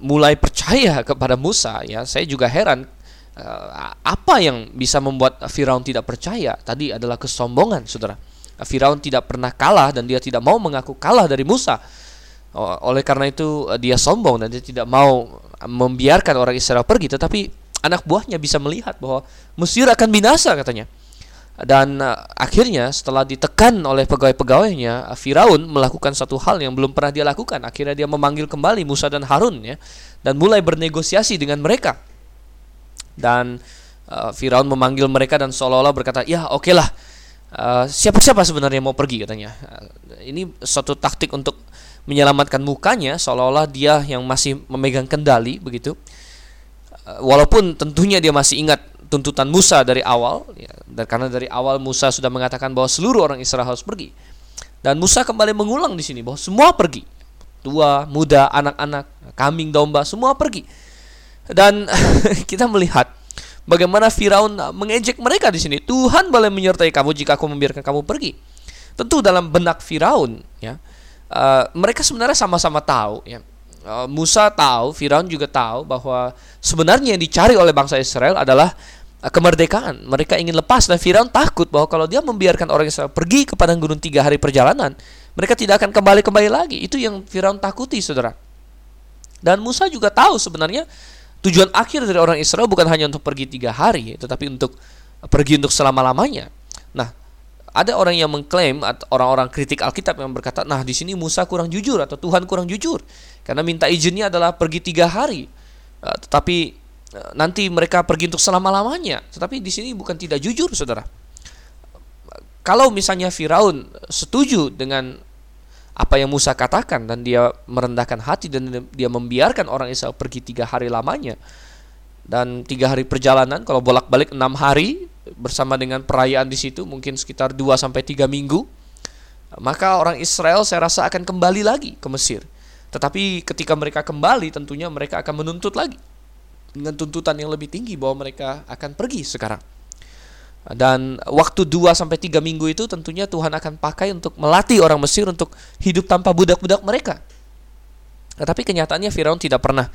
mulai percaya kepada Musa ya, saya juga heran eh, apa yang bisa membuat Firaun tidak percaya? Tadi adalah kesombongan, Saudara. Firaun tidak pernah kalah dan dia tidak mau mengaku kalah dari Musa. Oleh karena itu eh, dia sombong dan dia tidak mau membiarkan orang Israel pergi, tetapi anak buahnya bisa melihat bahwa Mesir akan binasa katanya. Dan uh, akhirnya setelah ditekan oleh pegawai-pegawainya, Firaun melakukan satu hal yang belum pernah dia lakukan. Akhirnya dia memanggil kembali Musa dan Harun ya dan mulai bernegosiasi dengan mereka. Dan uh, Firaun memanggil mereka dan seolah-olah berkata, "Ya, oke lah. Uh, siapa-siapa sebenarnya mau pergi?" katanya. Uh, ini suatu taktik untuk menyelamatkan mukanya seolah-olah dia yang masih memegang kendali begitu. Eh, walaupun tentunya dia masih ingat tuntutan Musa dari awal ya, dan karena dari awal Musa sudah mengatakan bahwa seluruh orang Israel harus pergi. Dan Musa kembali mengulang di sini bahwa semua pergi. Tua, muda, anak-anak, kambing, domba, semua pergi. Dan kita melihat bagaimana Firaun mengejek mereka di sini. Tuhan boleh menyertai kamu jika aku membiarkan kamu pergi. Tentu dalam benak Firaun, ya, uh, mereka sebenarnya sama-sama tahu ya. Uh, Musa tahu, Firaun juga tahu bahwa sebenarnya yang dicari oleh bangsa Israel adalah kemerdekaan. Mereka ingin lepas dan Firaun takut bahwa kalau dia membiarkan orang Israel pergi ke padang gunung tiga hari perjalanan, mereka tidak akan kembali kembali lagi. Itu yang Firaun takuti, saudara. Dan Musa juga tahu sebenarnya tujuan akhir dari orang Israel bukan hanya untuk pergi tiga hari, tetapi untuk pergi untuk selama lamanya. Nah, ada orang yang mengklaim atau orang-orang kritik Alkitab yang berkata, nah di sini Musa kurang jujur atau Tuhan kurang jujur karena minta izinnya adalah pergi tiga hari, uh, tetapi nanti mereka pergi untuk selama lamanya. Tetapi di sini bukan tidak jujur, saudara. Kalau misalnya Firaun setuju dengan apa yang Musa katakan dan dia merendahkan hati dan dia membiarkan orang Israel pergi tiga hari lamanya dan tiga hari perjalanan kalau bolak-balik enam hari bersama dengan perayaan di situ mungkin sekitar 2 sampai 3 minggu maka orang Israel saya rasa akan kembali lagi ke Mesir. Tetapi ketika mereka kembali tentunya mereka akan menuntut lagi dengan tuntutan yang lebih tinggi bahwa mereka akan pergi sekarang. Dan waktu 2 sampai 3 minggu itu tentunya Tuhan akan pakai untuk melatih orang Mesir untuk hidup tanpa budak-budak mereka. Tetapi kenyataannya Firaun tidak pernah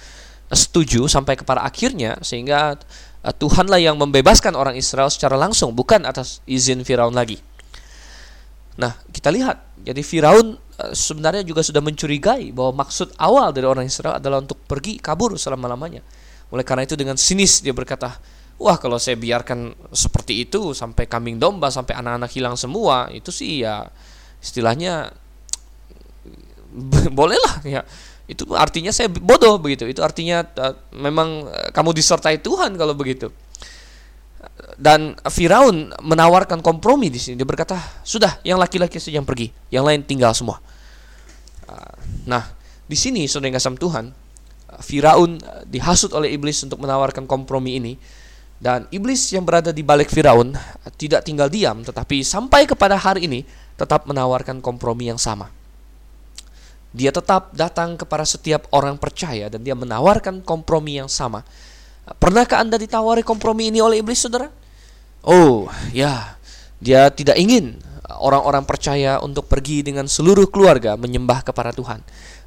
setuju sampai kepada akhirnya sehingga Eh, Tuhanlah yang membebaskan orang Israel secara langsung, bukan atas izin Firaun lagi. Nah, kita lihat, jadi Firaun eh, sebenarnya juga sudah mencurigai bahwa maksud awal dari orang Israel adalah untuk pergi kabur selama-lamanya. Oleh karena itu dengan sinis dia berkata, "Wah, kalau saya biarkan seperti itu sampai kambing domba, sampai anak-anak hilang semua, itu sih ya istilahnya bolehlah ya. Itu artinya saya bodoh begitu. Itu artinya uh, memang uh, kamu disertai Tuhan kalau begitu. Dan Firaun menawarkan kompromi di sini. Dia berkata sudah yang laki-laki saja yang pergi yang lain tinggal semua. Uh, nah di sini saudara yang Tuhan uh, Firaun uh, dihasut oleh iblis untuk menawarkan kompromi ini dan iblis yang berada di balik Firaun uh, tidak tinggal diam tetapi sampai kepada hari ini tetap menawarkan kompromi yang sama dia tetap datang kepada setiap orang percaya dan dia menawarkan kompromi yang sama. Pernahkah Anda ditawari kompromi ini oleh iblis, saudara? Oh, ya. Dia tidak ingin orang-orang percaya untuk pergi dengan seluruh keluarga menyembah kepada Tuhan.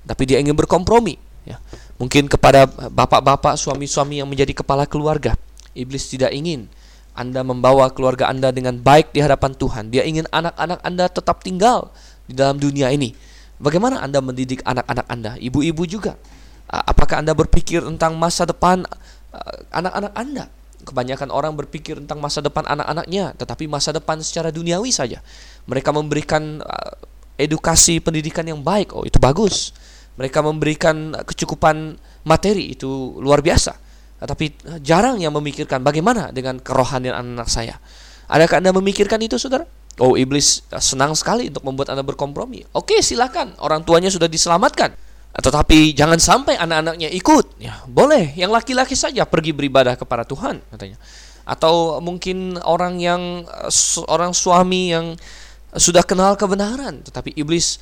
Tapi dia ingin berkompromi. Ya. Mungkin kepada bapak-bapak, suami-suami yang menjadi kepala keluarga. Iblis tidak ingin Anda membawa keluarga Anda dengan baik di hadapan Tuhan. Dia ingin anak-anak Anda tetap tinggal di dalam dunia ini. Bagaimana Anda mendidik anak-anak Anda? Ibu-ibu juga. Apakah Anda berpikir tentang masa depan anak-anak Anda? Kebanyakan orang berpikir tentang masa depan anak-anaknya, tetapi masa depan secara duniawi saja. Mereka memberikan edukasi pendidikan yang baik. Oh, itu bagus. Mereka memberikan kecukupan materi itu luar biasa. Tapi jarang yang memikirkan bagaimana dengan kerohanian anak-anak saya. Adakah Anda memikirkan itu, Saudara? Oh, iblis senang sekali untuk membuat Anda berkompromi. Oke, silakan. Orang tuanya sudah diselamatkan. Tetapi jangan sampai anak-anaknya ikut. Ya, boleh. Yang laki-laki saja pergi beribadah kepada Tuhan, katanya. Atau mungkin orang yang orang suami yang sudah kenal kebenaran, tetapi iblis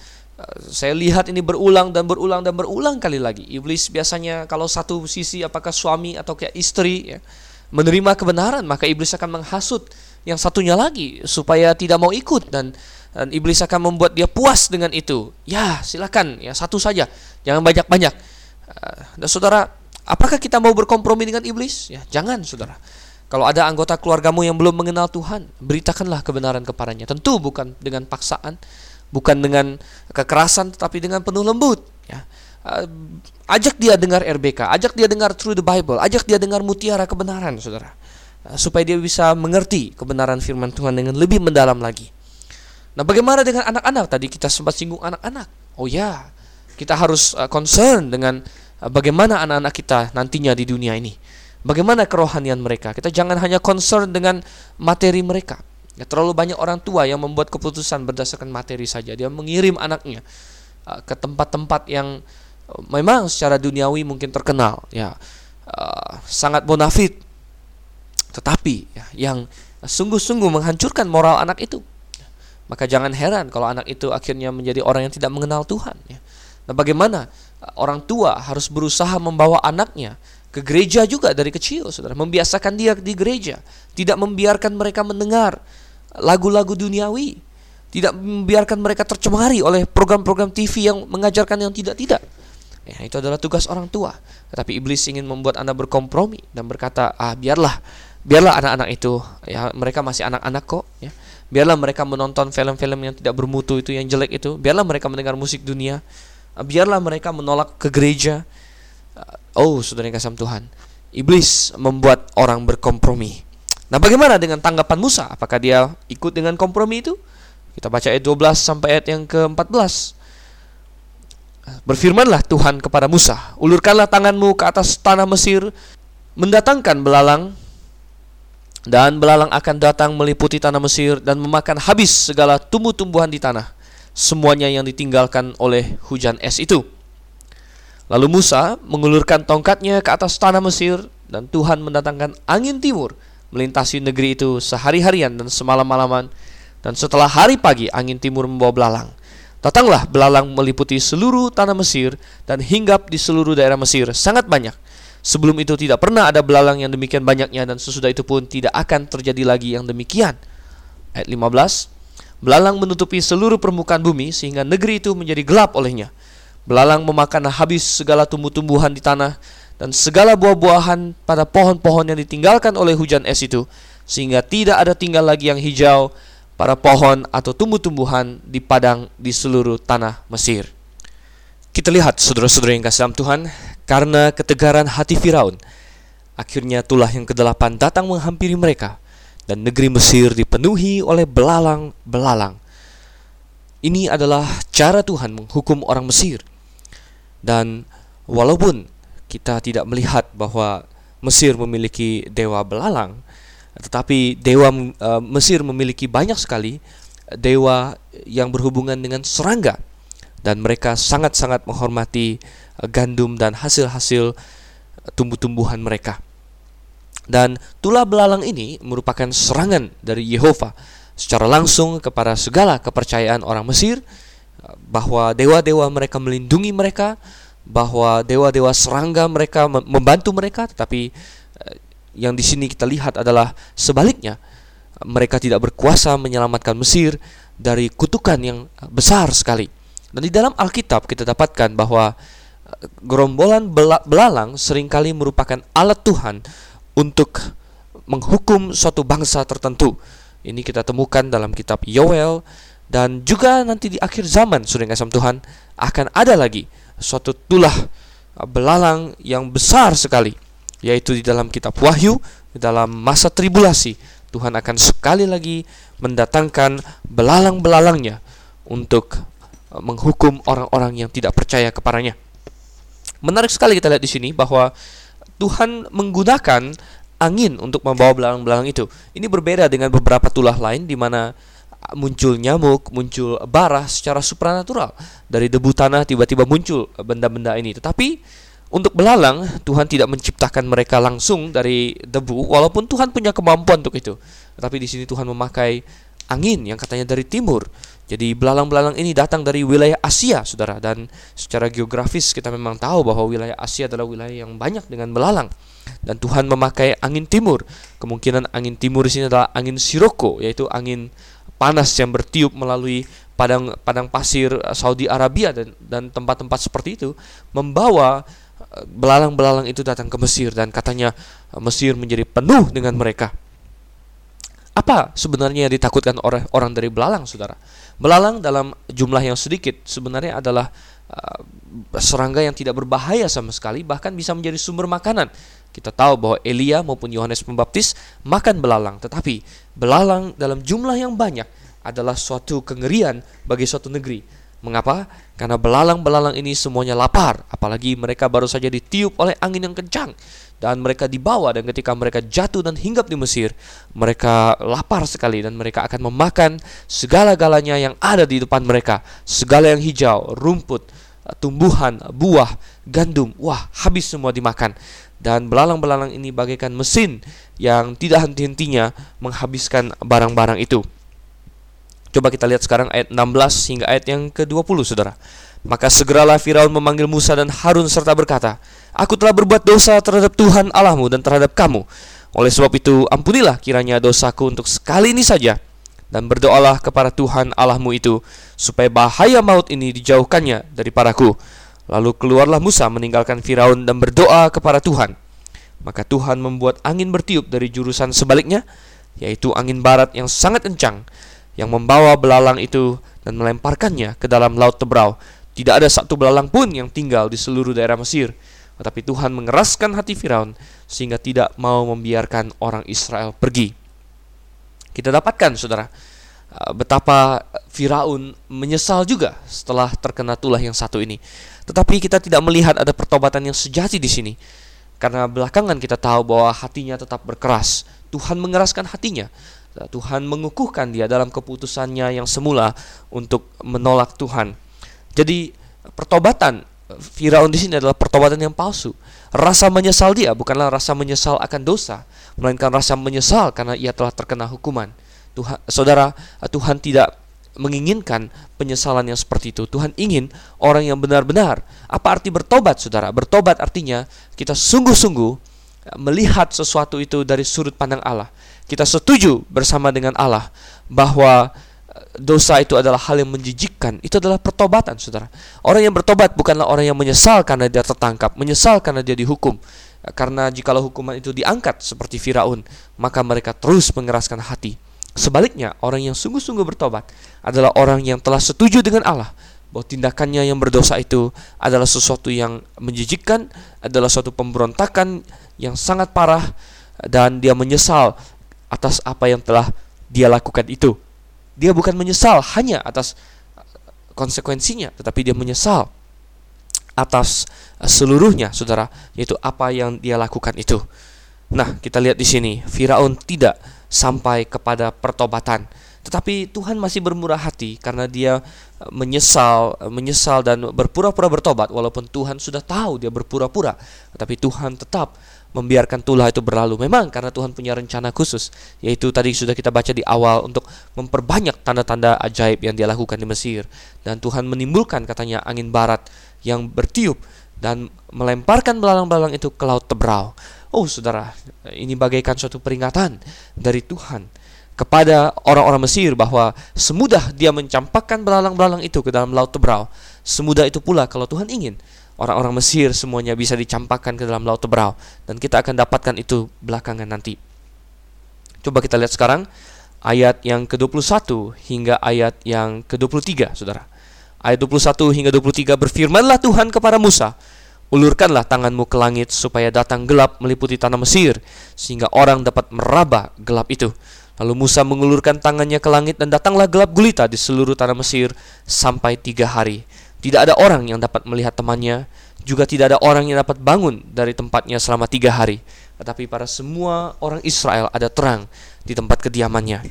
saya lihat ini berulang dan berulang dan berulang kali lagi. Iblis biasanya kalau satu sisi apakah suami atau kayak istri ya, menerima kebenaran, maka iblis akan menghasut yang satunya lagi supaya tidak mau ikut dan dan iblis akan membuat dia puas dengan itu. Ya, silakan ya satu saja, jangan banyak-banyak. Eh, dan saudara, apakah kita mau berkompromi dengan iblis? Ya, jangan, saudara. Kalau ada anggota keluargamu yang belum mengenal Tuhan, beritakanlah kebenaran kepadanya. Tentu bukan dengan paksaan, bukan dengan kekerasan tetapi dengan penuh lembut ya. Uh, ajak dia dengar RBK ajak dia dengar Through the Bible ajak dia dengar mutiara kebenaran saudara. Uh, supaya dia bisa mengerti kebenaran firman Tuhan dengan lebih mendalam lagi. Nah bagaimana dengan anak-anak? Tadi kita sempat singgung anak-anak. Oh ya kita harus uh, concern dengan bagaimana anak-anak kita nantinya di dunia ini. Bagaimana kerohanian mereka? Kita jangan hanya concern dengan materi mereka Ya, terlalu banyak orang tua yang membuat keputusan berdasarkan materi saja. Dia mengirim anaknya uh, ke tempat-tempat yang uh, memang secara duniawi mungkin terkenal, ya uh, sangat bonafit, tetapi ya, yang sungguh-sungguh menghancurkan moral anak itu. Maka jangan heran kalau anak itu akhirnya menjadi orang yang tidak mengenal Tuhan. Ya. Nah, bagaimana uh, orang tua harus berusaha membawa anaknya ke gereja juga dari kecil, saudara, membiasakan dia di gereja, tidak membiarkan mereka mendengar lagu-lagu duniawi, tidak membiarkan mereka tercemari oleh program-program TV yang mengajarkan yang tidak-tidak. Ya, itu adalah tugas orang tua. Tetapi iblis ingin membuat Anda berkompromi dan berkata, "Ah, biarlah, biarlah anak-anak itu, ya mereka masih anak-anak kok, ya. Biarlah mereka menonton film-film yang tidak bermutu itu yang jelek itu, biarlah mereka mendengar musik dunia, ah, biarlah mereka menolak ke gereja." Ah, oh, saudara yang kasih Tuhan, iblis membuat orang berkompromi. Nah, bagaimana dengan tanggapan Musa? Apakah dia ikut dengan kompromi itu? Kita baca ayat 12 sampai ayat yang ke-14. Berfirmanlah Tuhan kepada Musa, "Ulurkanlah tanganmu ke atas tanah Mesir, mendatangkan belalang, dan belalang akan datang meliputi tanah Mesir dan memakan habis segala tumbuh-tumbuhan di tanah, semuanya yang ditinggalkan oleh hujan es itu." Lalu Musa mengulurkan tongkatnya ke atas tanah Mesir dan Tuhan mendatangkan angin timur melintasi negeri itu sehari-harian dan semalam-malaman dan setelah hari pagi angin timur membawa belalang. Datanglah belalang meliputi seluruh tanah Mesir dan hinggap di seluruh daerah Mesir sangat banyak. Sebelum itu tidak pernah ada belalang yang demikian banyaknya dan sesudah itu pun tidak akan terjadi lagi yang demikian. Ayat 15. Belalang menutupi seluruh permukaan bumi sehingga negeri itu menjadi gelap olehnya. Belalang memakan habis segala tumbuh-tumbuhan di tanah dan segala buah-buahan pada pohon-pohon yang ditinggalkan oleh hujan es itu sehingga tidak ada tinggal lagi yang hijau para pohon atau tumbuh-tumbuhan di padang di seluruh tanah Mesir. Kita lihat saudara-saudara yang kasih dalam Tuhan, karena ketegaran hati Firaun, akhirnya tulah yang kedelapan datang menghampiri mereka dan negeri Mesir dipenuhi oleh belalang-belalang. Ini adalah cara Tuhan menghukum orang Mesir. Dan walaupun kita tidak melihat bahwa Mesir memiliki dewa belalang, tetapi dewa uh, Mesir memiliki banyak sekali dewa yang berhubungan dengan serangga dan mereka sangat-sangat menghormati uh, gandum dan hasil-hasil tumbuh-tumbuhan mereka. Dan tulah belalang ini merupakan serangan dari Yehova secara langsung kepada segala kepercayaan orang Mesir bahwa dewa-dewa mereka melindungi mereka, bahwa dewa-dewa serangga mereka membantu mereka, tetapi eh, yang di sini kita lihat adalah sebaliknya. Mereka tidak berkuasa menyelamatkan Mesir dari kutukan yang besar sekali. Dan di dalam Alkitab kita dapatkan bahwa eh, gerombolan belalang sering kali merupakan alat Tuhan untuk menghukum suatu bangsa tertentu. Ini kita temukan dalam kitab Yoel dan juga nanti di akhir zaman kasih Tuhan akan ada lagi suatu tulah belalang yang besar sekali yaitu di dalam kitab Wahyu di dalam masa tribulasi Tuhan akan sekali lagi mendatangkan belalang-belalangnya untuk uh, menghukum orang-orang yang tidak percaya kepadanya. Menarik sekali kita lihat di sini bahwa Tuhan menggunakan angin untuk membawa belalang-belalang itu. Ini berbeda dengan beberapa tulah lain di mana muncul nyamuk, muncul bara secara supranatural. Dari debu tanah tiba-tiba muncul benda-benda ini. Tetapi untuk belalang, Tuhan tidak menciptakan mereka langsung dari debu, walaupun Tuhan punya kemampuan untuk itu. Tetapi di sini Tuhan memakai angin yang katanya dari timur. Jadi belalang-belalang ini datang dari wilayah Asia, saudara. Dan secara geografis kita memang tahu bahwa wilayah Asia adalah wilayah yang banyak dengan belalang. Dan Tuhan memakai angin timur. Kemungkinan angin timur di sini adalah angin siroko, yaitu angin panas yang bertiup melalui padang padang pasir Saudi Arabia dan dan tempat-tempat seperti itu membawa eh, belalang-belalang itu datang ke Mesir dan katanya eh, Mesir menjadi penuh dengan mereka. Apa sebenarnya yang ditakutkan oleh orang dari belalang, saudara? Belalang dalam jumlah yang sedikit sebenarnya adalah serangga yang tidak berbahaya sama sekali, bahkan bisa menjadi sumber makanan. Kita tahu bahwa Elia maupun Yohanes Pembaptis makan belalang, tetapi belalang dalam jumlah yang banyak adalah suatu kengerian bagi suatu negeri. Mengapa? Karena belalang-belalang ini semuanya lapar, apalagi mereka baru saja ditiup oleh angin yang kencang dan mereka dibawa dan ketika mereka jatuh dan hinggap di Mesir mereka lapar sekali dan mereka akan memakan segala-galanya yang ada di depan mereka segala yang hijau rumput tumbuhan buah gandum wah habis semua dimakan dan belalang-belalang ini bagaikan mesin yang tidak henti-hentinya menghabiskan barang-barang itu coba kita lihat sekarang ayat 16 hingga ayat yang ke-20 Saudara maka segeralah Firaun memanggil Musa dan Harun serta berkata, Aku telah berbuat dosa terhadap Tuhan Allahmu dan terhadap kamu. Oleh sebab itu, ampunilah kiranya dosaku untuk sekali ini saja. Dan berdoalah kepada Tuhan Allahmu itu, supaya bahaya maut ini dijauhkannya daripadaku. Lalu keluarlah Musa meninggalkan Firaun dan berdoa kepada Tuhan. Maka Tuhan membuat angin bertiup dari jurusan sebaliknya, yaitu angin barat yang sangat kencang, yang membawa belalang itu dan melemparkannya ke dalam laut Tebrau tidak ada satu belalang pun yang tinggal di seluruh daerah Mesir. Tetapi Tuhan mengeraskan hati Firaun sehingga tidak mau membiarkan orang Israel pergi. Kita dapatkan, saudara, betapa Firaun menyesal juga setelah terkena tulah yang satu ini. Tetapi kita tidak melihat ada pertobatan yang sejati di sini. Karena belakangan kita tahu bahwa hatinya tetap berkeras. Tuhan mengeraskan hatinya. Tuhan mengukuhkan dia dalam keputusannya yang semula untuk menolak Tuhan. Jadi pertobatan Firaun di sini adalah pertobatan yang palsu. Rasa menyesal dia bukanlah rasa menyesal akan dosa, melainkan rasa menyesal karena ia telah terkena hukuman. Tuhan, saudara, Tuhan tidak menginginkan penyesalan yang seperti itu. Tuhan ingin orang yang benar-benar. Apa arti bertobat, saudara? Bertobat artinya kita sungguh-sungguh melihat sesuatu itu dari sudut pandang Allah. Kita setuju bersama dengan Allah bahwa dosa itu adalah hal yang menjijikkan, itu adalah pertobatan, saudara. Orang yang bertobat bukanlah orang yang menyesal karena dia tertangkap, menyesal karena dia dihukum. Karena jikalau hukuman itu diangkat seperti Firaun, maka mereka terus mengeraskan hati. Sebaliknya, orang yang sungguh-sungguh bertobat adalah orang yang telah setuju dengan Allah bahwa tindakannya yang berdosa itu adalah sesuatu yang menjijikkan, adalah suatu pemberontakan yang sangat parah dan dia menyesal atas apa yang telah dia lakukan itu. Dia bukan menyesal hanya atas konsekuensinya, tetapi dia menyesal atas seluruhnya, saudara, yaitu apa yang dia lakukan itu. Nah, kita lihat di sini, Firaun tidak sampai kepada pertobatan, tetapi Tuhan masih bermurah hati karena dia menyesal, menyesal dan berpura-pura bertobat, walaupun Tuhan sudah tahu dia berpura-pura, tetapi Tuhan tetap membiarkan tulah itu berlalu. Memang karena Tuhan punya rencana khusus, yaitu tadi sudah kita baca di awal untuk memperbanyak tanda-tanda ajaib yang dia lakukan di Mesir. Dan Tuhan menimbulkan katanya angin barat yang bertiup dan melemparkan belalang-belalang itu ke laut Tebrau. Oh saudara, ini bagaikan suatu peringatan dari Tuhan kepada orang-orang Mesir bahwa semudah dia mencampakkan belalang-belalang itu ke dalam laut Tebrau, semudah itu pula kalau Tuhan ingin orang-orang Mesir semuanya bisa dicampakkan ke dalam laut Tebrau dan kita akan dapatkan itu belakangan nanti. Coba kita lihat sekarang ayat yang ke-21 hingga ayat yang ke-23, Saudara. Ayat 21 hingga 23 berfirmanlah Tuhan kepada Musa, Ulurkanlah tanganmu ke langit supaya datang gelap meliputi tanah Mesir, sehingga orang dapat meraba gelap itu. Lalu Musa mengulurkan tangannya ke langit dan datanglah gelap gulita di seluruh tanah Mesir sampai tiga hari. Tidak ada orang yang dapat melihat temannya, juga tidak ada orang yang dapat bangun dari tempatnya selama tiga hari. Tetapi para semua orang Israel ada terang di tempat kediamannya.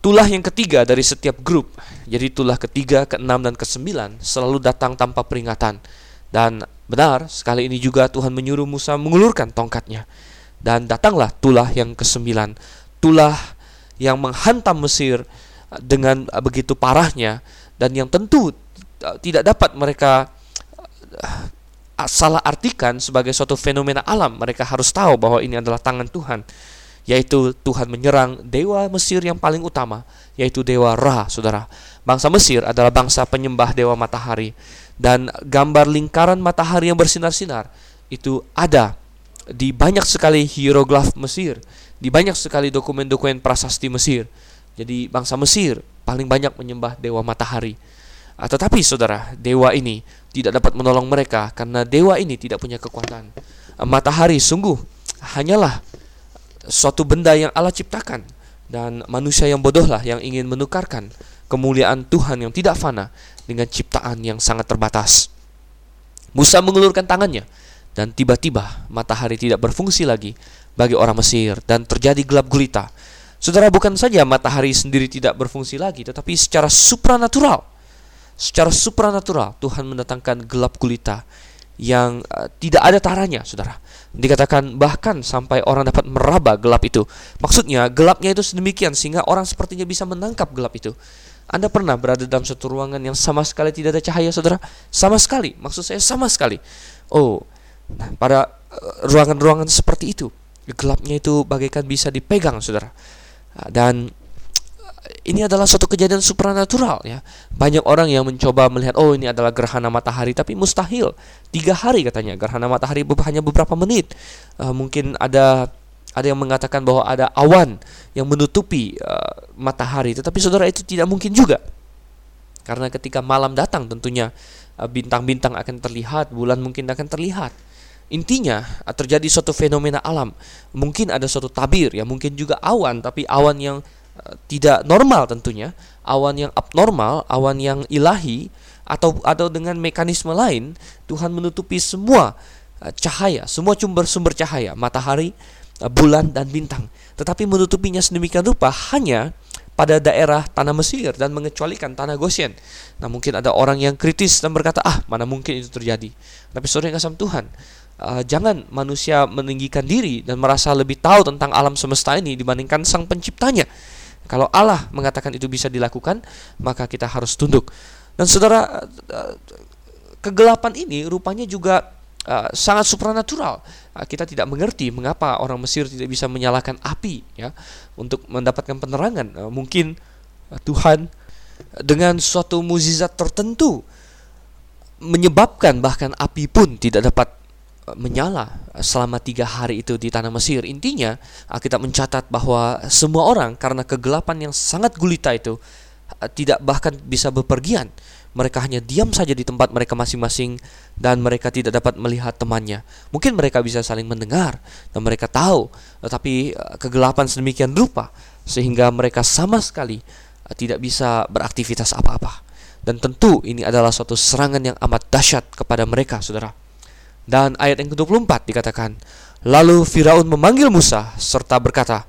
Tulah yang ketiga dari setiap grup, jadi tulah ketiga, keenam, dan kesembilan selalu datang tanpa peringatan. Dan benar, sekali ini juga Tuhan menyuruh Musa mengulurkan tongkatnya. Dan datanglah tulah yang kesembilan, tulah yang menghantam Mesir dengan begitu parahnya dan yang tentu uh, tidak dapat mereka salah artikan sebagai suatu fenomena alam. Mereka harus tahu bahwa ini adalah tangan Tuhan yaitu Tuhan menyerang dewa Mesir yang paling utama, yaitu dewa Ra, saudara. Bangsa Mesir adalah bangsa penyembah dewa matahari, dan gambar lingkaran matahari yang bersinar-sinar itu ada di banyak sekali hieroglif Mesir, di banyak sekali dokumen-dokumen prasasti Mesir. Jadi bangsa Mesir paling banyak menyembah dewa matahari. Ah, tetapi saudara, dewa ini tidak dapat menolong mereka karena dewa ini tidak punya kekuatan. Ah, matahari sungguh hanyalah suatu benda yang Allah ciptakan dan manusia yang bodohlah yang ingin menukarkan kemuliaan Tuhan yang tidak fana dengan ciptaan yang sangat terbatas. Musa mengulurkan tangannya dan tiba-tiba matahari tidak berfungsi lagi bagi orang Mesir dan terjadi gelap gulita. Saudara bukan saja matahari sendiri tidak berfungsi lagi tetapi secara supranatural secara supranatural Tuhan mendatangkan gelap gulita yang uh, tidak ada taranya, Saudara. Dikatakan bahkan sampai orang dapat meraba gelap itu. Maksudnya gelapnya itu sedemikian sehingga orang sepertinya bisa menangkap gelap itu. Anda pernah berada dalam satu ruangan yang sama sekali tidak ada cahaya, saudara? Sama sekali, maksud saya sama sekali. Oh, nah, pada eh, ruangan-ruangan seperti itu, gelapnya itu bagaikan bisa dipegang, saudara. Ah, dan ini adalah suatu kejadian supranatural ya. Banyak orang yang mencoba melihat oh ini adalah gerhana matahari tapi mustahil. Tiga hari katanya gerhana matahari hanya beberapa menit. Uh, mungkin ada ada yang mengatakan bahwa ada awan yang menutupi uh, matahari, tetapi saudara itu tidak mungkin juga. Karena ketika malam datang tentunya eh, bintang-bintang uh, akan terlihat, bulan mungkin akan terlihat. Intinya terjadi suatu fenomena alam. Mungkin ada suatu tabir ya, mungkin juga awan tapi awan yang tidak normal tentunya, awan yang abnormal, awan yang ilahi atau atau dengan mekanisme lain Tuhan menutupi semua uh, cahaya, semua sumber-sumber cahaya, matahari, uh, bulan dan bintang. Tetapi menutupinya sedemikian rupa hanya pada daerah tanah Mesir dan mengecualikan tanah Goshen. Nah mungkin ada orang yang kritis dan berkata, ah mana mungkin itu terjadi. Tapi saudara yang kasam Tuhan, uh, jangan manusia meninggikan diri dan merasa lebih tahu tentang alam semesta ini dibandingkan sang penciptanya. Kalau Allah mengatakan itu bisa dilakukan, maka kita harus tunduk. Dan saudara, eh, kegelapan ini rupanya juga uh, sangat supranatural. Uh, kita tidak mengerti mengapa orang Mesir tidak bisa menyalakan api ya untuk mendapatkan penerangan. Uh, mungkin uh, Tuhan dengan suatu mukjizat tertentu menyebabkan bahkan api pun tidak dapat menyala selama tiga hari itu di tanah Mesir. Intinya, kita mencatat bahwa semua orang karena kegelapan yang sangat gulita itu tidak bahkan bisa bepergian. Mereka hanya diam saja di tempat mereka masing-masing dan mereka tidak dapat melihat temannya. Mungkin mereka bisa saling mendengar dan mereka tahu, tetapi eh, kegelapan sedemikian rupa sehingga mereka sama sekali eh, tidak bisa beraktivitas apa-apa. Dan tentu ini adalah suatu serangan yang amat dahsyat kepada mereka, saudara. Dan ayat yang ke-24 dikatakan, Lalu Firaun memanggil Musa serta berkata,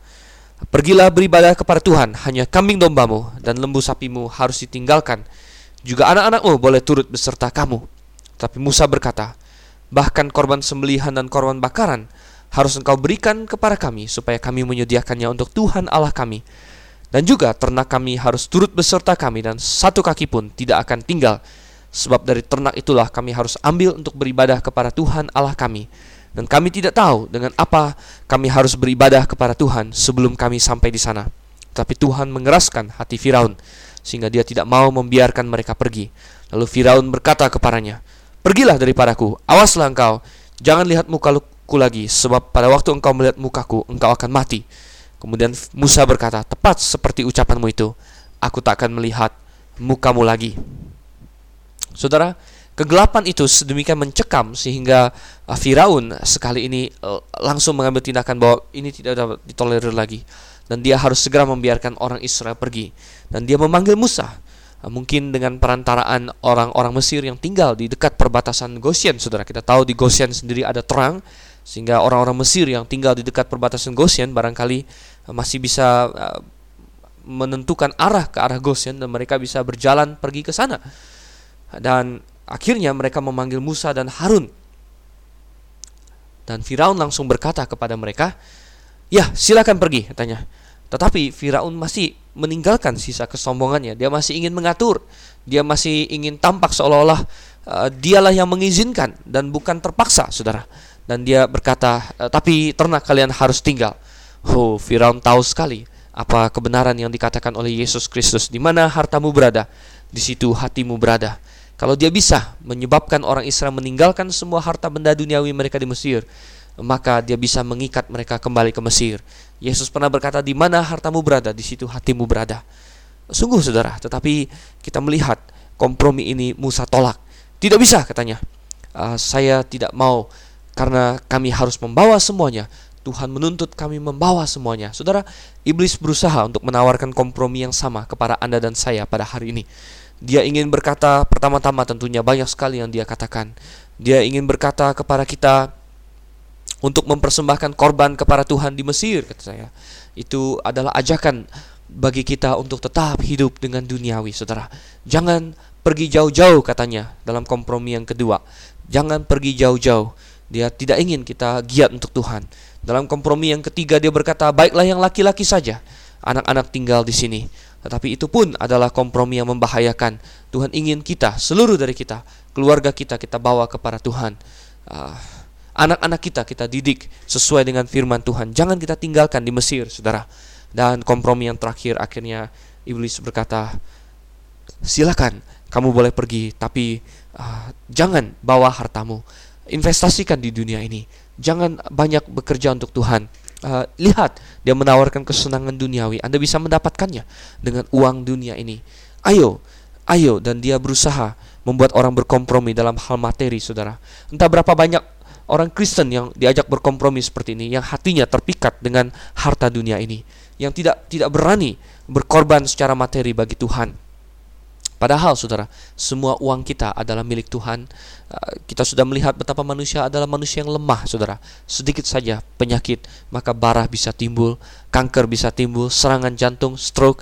Pergilah beribadah kepada Tuhan, hanya kambing dombamu dan lembu sapimu harus ditinggalkan. Juga anak-anakmu boleh turut beserta kamu. Tapi Musa berkata, Bahkan korban sembelihan dan korban bakaran harus engkau berikan kepada kami supaya kami menyediakannya untuk Tuhan Allah kami. Dan juga ternak kami harus turut beserta kami dan satu kaki pun tidak akan tinggal Sebab dari ternak itulah kami harus ambil untuk beribadah kepada Tuhan Allah kami. Dan kami tidak tahu dengan apa kami harus beribadah kepada Tuhan sebelum kami sampai di sana. Tapi Tuhan mengeraskan hati Firaun sehingga dia tidak mau membiarkan mereka pergi. Lalu Firaun berkata kepadanya, "Pergilah daripadaku, awaslah engkau, jangan lihat mukaku lagi, sebab pada waktu engkau melihat mukaku, engkau akan mati." Kemudian Musa berkata, "Tepat seperti ucapanmu itu, aku tak akan melihat mukamu lagi." Saudara, kegelapan itu sedemikian mencekam sehingga uh, Firaun sekali ini uh, langsung mengambil tindakan bahwa ini tidak dapat ditolerir lagi dan dia harus segera membiarkan orang Israel pergi dan dia memanggil Musa mungkin dengan perantaraan orang-orang Mesir yang tinggal di dekat perbatasan Goshen saudara kita tahu di Goshen sendiri ada terang sehingga orang-orang Mesir yang tinggal di dekat perbatasan Goshen barangkali masih bisa menentukan arah ke arah Goshen dan mereka bisa berjalan pergi ke sana dan akhirnya mereka memanggil Musa dan Harun. Dan Firaun langsung berkata kepada mereka, "Ya, silakan pergi," katanya. Tetapi Firaun masih meninggalkan sisa kesombongannya. Dia masih ingin mengatur. Dia masih ingin tampak seolah-olah uh, dialah yang mengizinkan dan bukan terpaksa, Saudara. Dan dia berkata, eh, "Tapi ternak kalian harus tinggal." Oh, Firaun tahu sekali apa kebenaran yang dikatakan oleh Yesus Kristus, di mana hartamu berada, di situ hatimu berada. Kalau dia bisa menyebabkan orang Israel meninggalkan semua harta benda duniawi mereka di Mesir, maka dia bisa mengikat mereka kembali ke Mesir. Yesus pernah berkata, "Di mana hartamu berada, di situ hatimu berada." Sungguh saudara, tetapi kita melihat kompromi ini Musa tolak. Tidak bisa katanya. Uh, saya tidak mau karena kami harus membawa semuanya. Tuhan menuntut kami membawa semuanya. Saudara, iblis berusaha untuk menawarkan kompromi yang sama kepada Anda dan saya pada hari ini. Dia ingin berkata pertama-tama tentunya banyak sekali yang dia katakan. Dia ingin berkata kepada kita untuk mempersembahkan korban kepada Tuhan di Mesir kata saya. Itu adalah ajakan bagi kita untuk tetap hidup dengan duniawi, Saudara. Jangan pergi jauh-jauh katanya dalam kompromi yang kedua. Jangan pergi jauh-jauh. Dia tidak ingin kita giat untuk Tuhan. Dalam kompromi yang ketiga dia berkata, "Baiklah yang laki-laki saja. Anak-anak tinggal di sini." Tetapi itu pun adalah kompromi yang membahayakan. Tuhan ingin kita, seluruh dari kita, keluarga kita, kita bawa kepada Tuhan. ah, anak-anak kita, kita didik sesuai dengan firman Tuhan. Jangan kita tinggalkan di Mesir, saudara. Dan kompromi yang terakhir, akhirnya iblis berkata, silakan, kamu boleh pergi, tapi uh, jangan bawa hartamu. Investasikan di dunia ini. Jangan banyak bekerja untuk Tuhan uh, lihat dia menawarkan kesenangan duniawi anda bisa mendapatkannya dengan uang dunia ini ayo ayo dan dia berusaha membuat orang berkompromi dalam hal materi saudara entah berapa banyak orang Kristen yang diajak berkompromi seperti ini yang hatinya terpikat dengan harta dunia ini yang tidak tidak berani berkorban secara materi bagi Tuhan Padahal saudara, semua uang kita adalah milik Tuhan. Uh, kita sudah melihat betapa manusia adalah manusia yang lemah, saudara. Sedikit saja penyakit, maka barah bisa timbul, kanker bisa timbul, serangan jantung, stroke.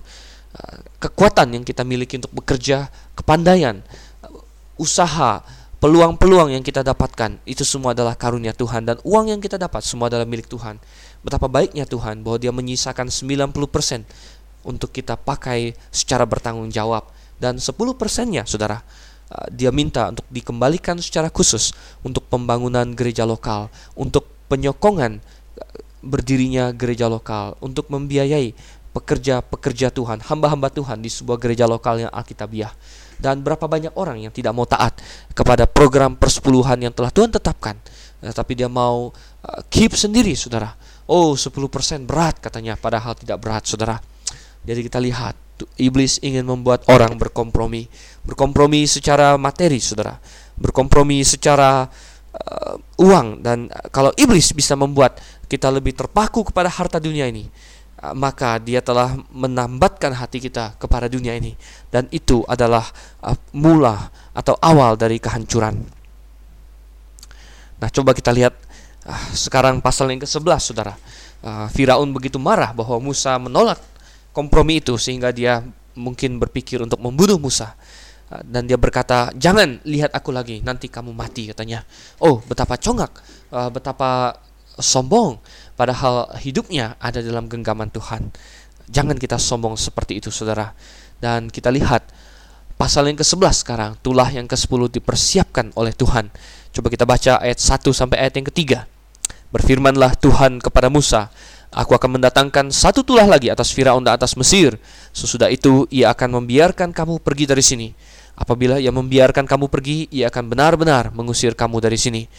Uh, kekuatan yang kita miliki untuk bekerja, kepandaian, uh, usaha, peluang-peluang yang kita dapatkan, itu semua adalah karunia Tuhan. Dan uang yang kita dapat, semua adalah milik Tuhan. Betapa baiknya Tuhan bahwa dia menyisakan 90% untuk kita pakai secara bertanggung jawab dan 10 persennya saudara uh, dia minta untuk dikembalikan secara khusus untuk pembangunan gereja lokal, untuk penyokongan uh, berdirinya gereja lokal, untuk membiayai pekerja-pekerja Tuhan, hamba-hamba Tuhan di sebuah gereja lokal yang alkitabiah. Dan berapa banyak orang yang tidak mau taat kepada program persepuluhan yang telah Tuhan tetapkan, tapi dia mau uh, keep sendiri, saudara. Oh, 10% berat katanya, padahal tidak berat, saudara. Jadi kita lihat iblis ingin membuat orang berkompromi, berkompromi secara materi, saudara, berkompromi secara uh, uang dan kalau iblis bisa membuat kita lebih terpaku kepada harta dunia ini, maka dia telah menambatkan hati kita kepada dunia ini dan itu adalah uh, mula atau awal dari kehancuran. Nah, coba kita lihat uh, sekarang pasal yang ke-11, saudara. Uh, Firaun begitu marah bahwa Musa menolak kompromi itu sehingga dia mungkin berpikir untuk membunuh Musa ah, dan dia berkata jangan lihat aku lagi nanti kamu mati katanya oh betapa congak ah, betapa sombong padahal hidupnya ada dalam genggaman Tuhan jangan kita sombong seperti itu saudara dan kita lihat pasal yang ke-11 sekarang tulah yang ke-10 dipersiapkan oleh Tuhan coba kita baca ayat 1 sampai ayat yang ketiga berfirmanlah Tuhan kepada Musa Aku akan mendatangkan satu tulah lagi atas Firaun dan atas Mesir. Sesudah itu ia akan membiarkan kamu pergi dari sini. Apabila ia membiarkan kamu pergi, ia akan benar-benar mengusir kamu dari sini.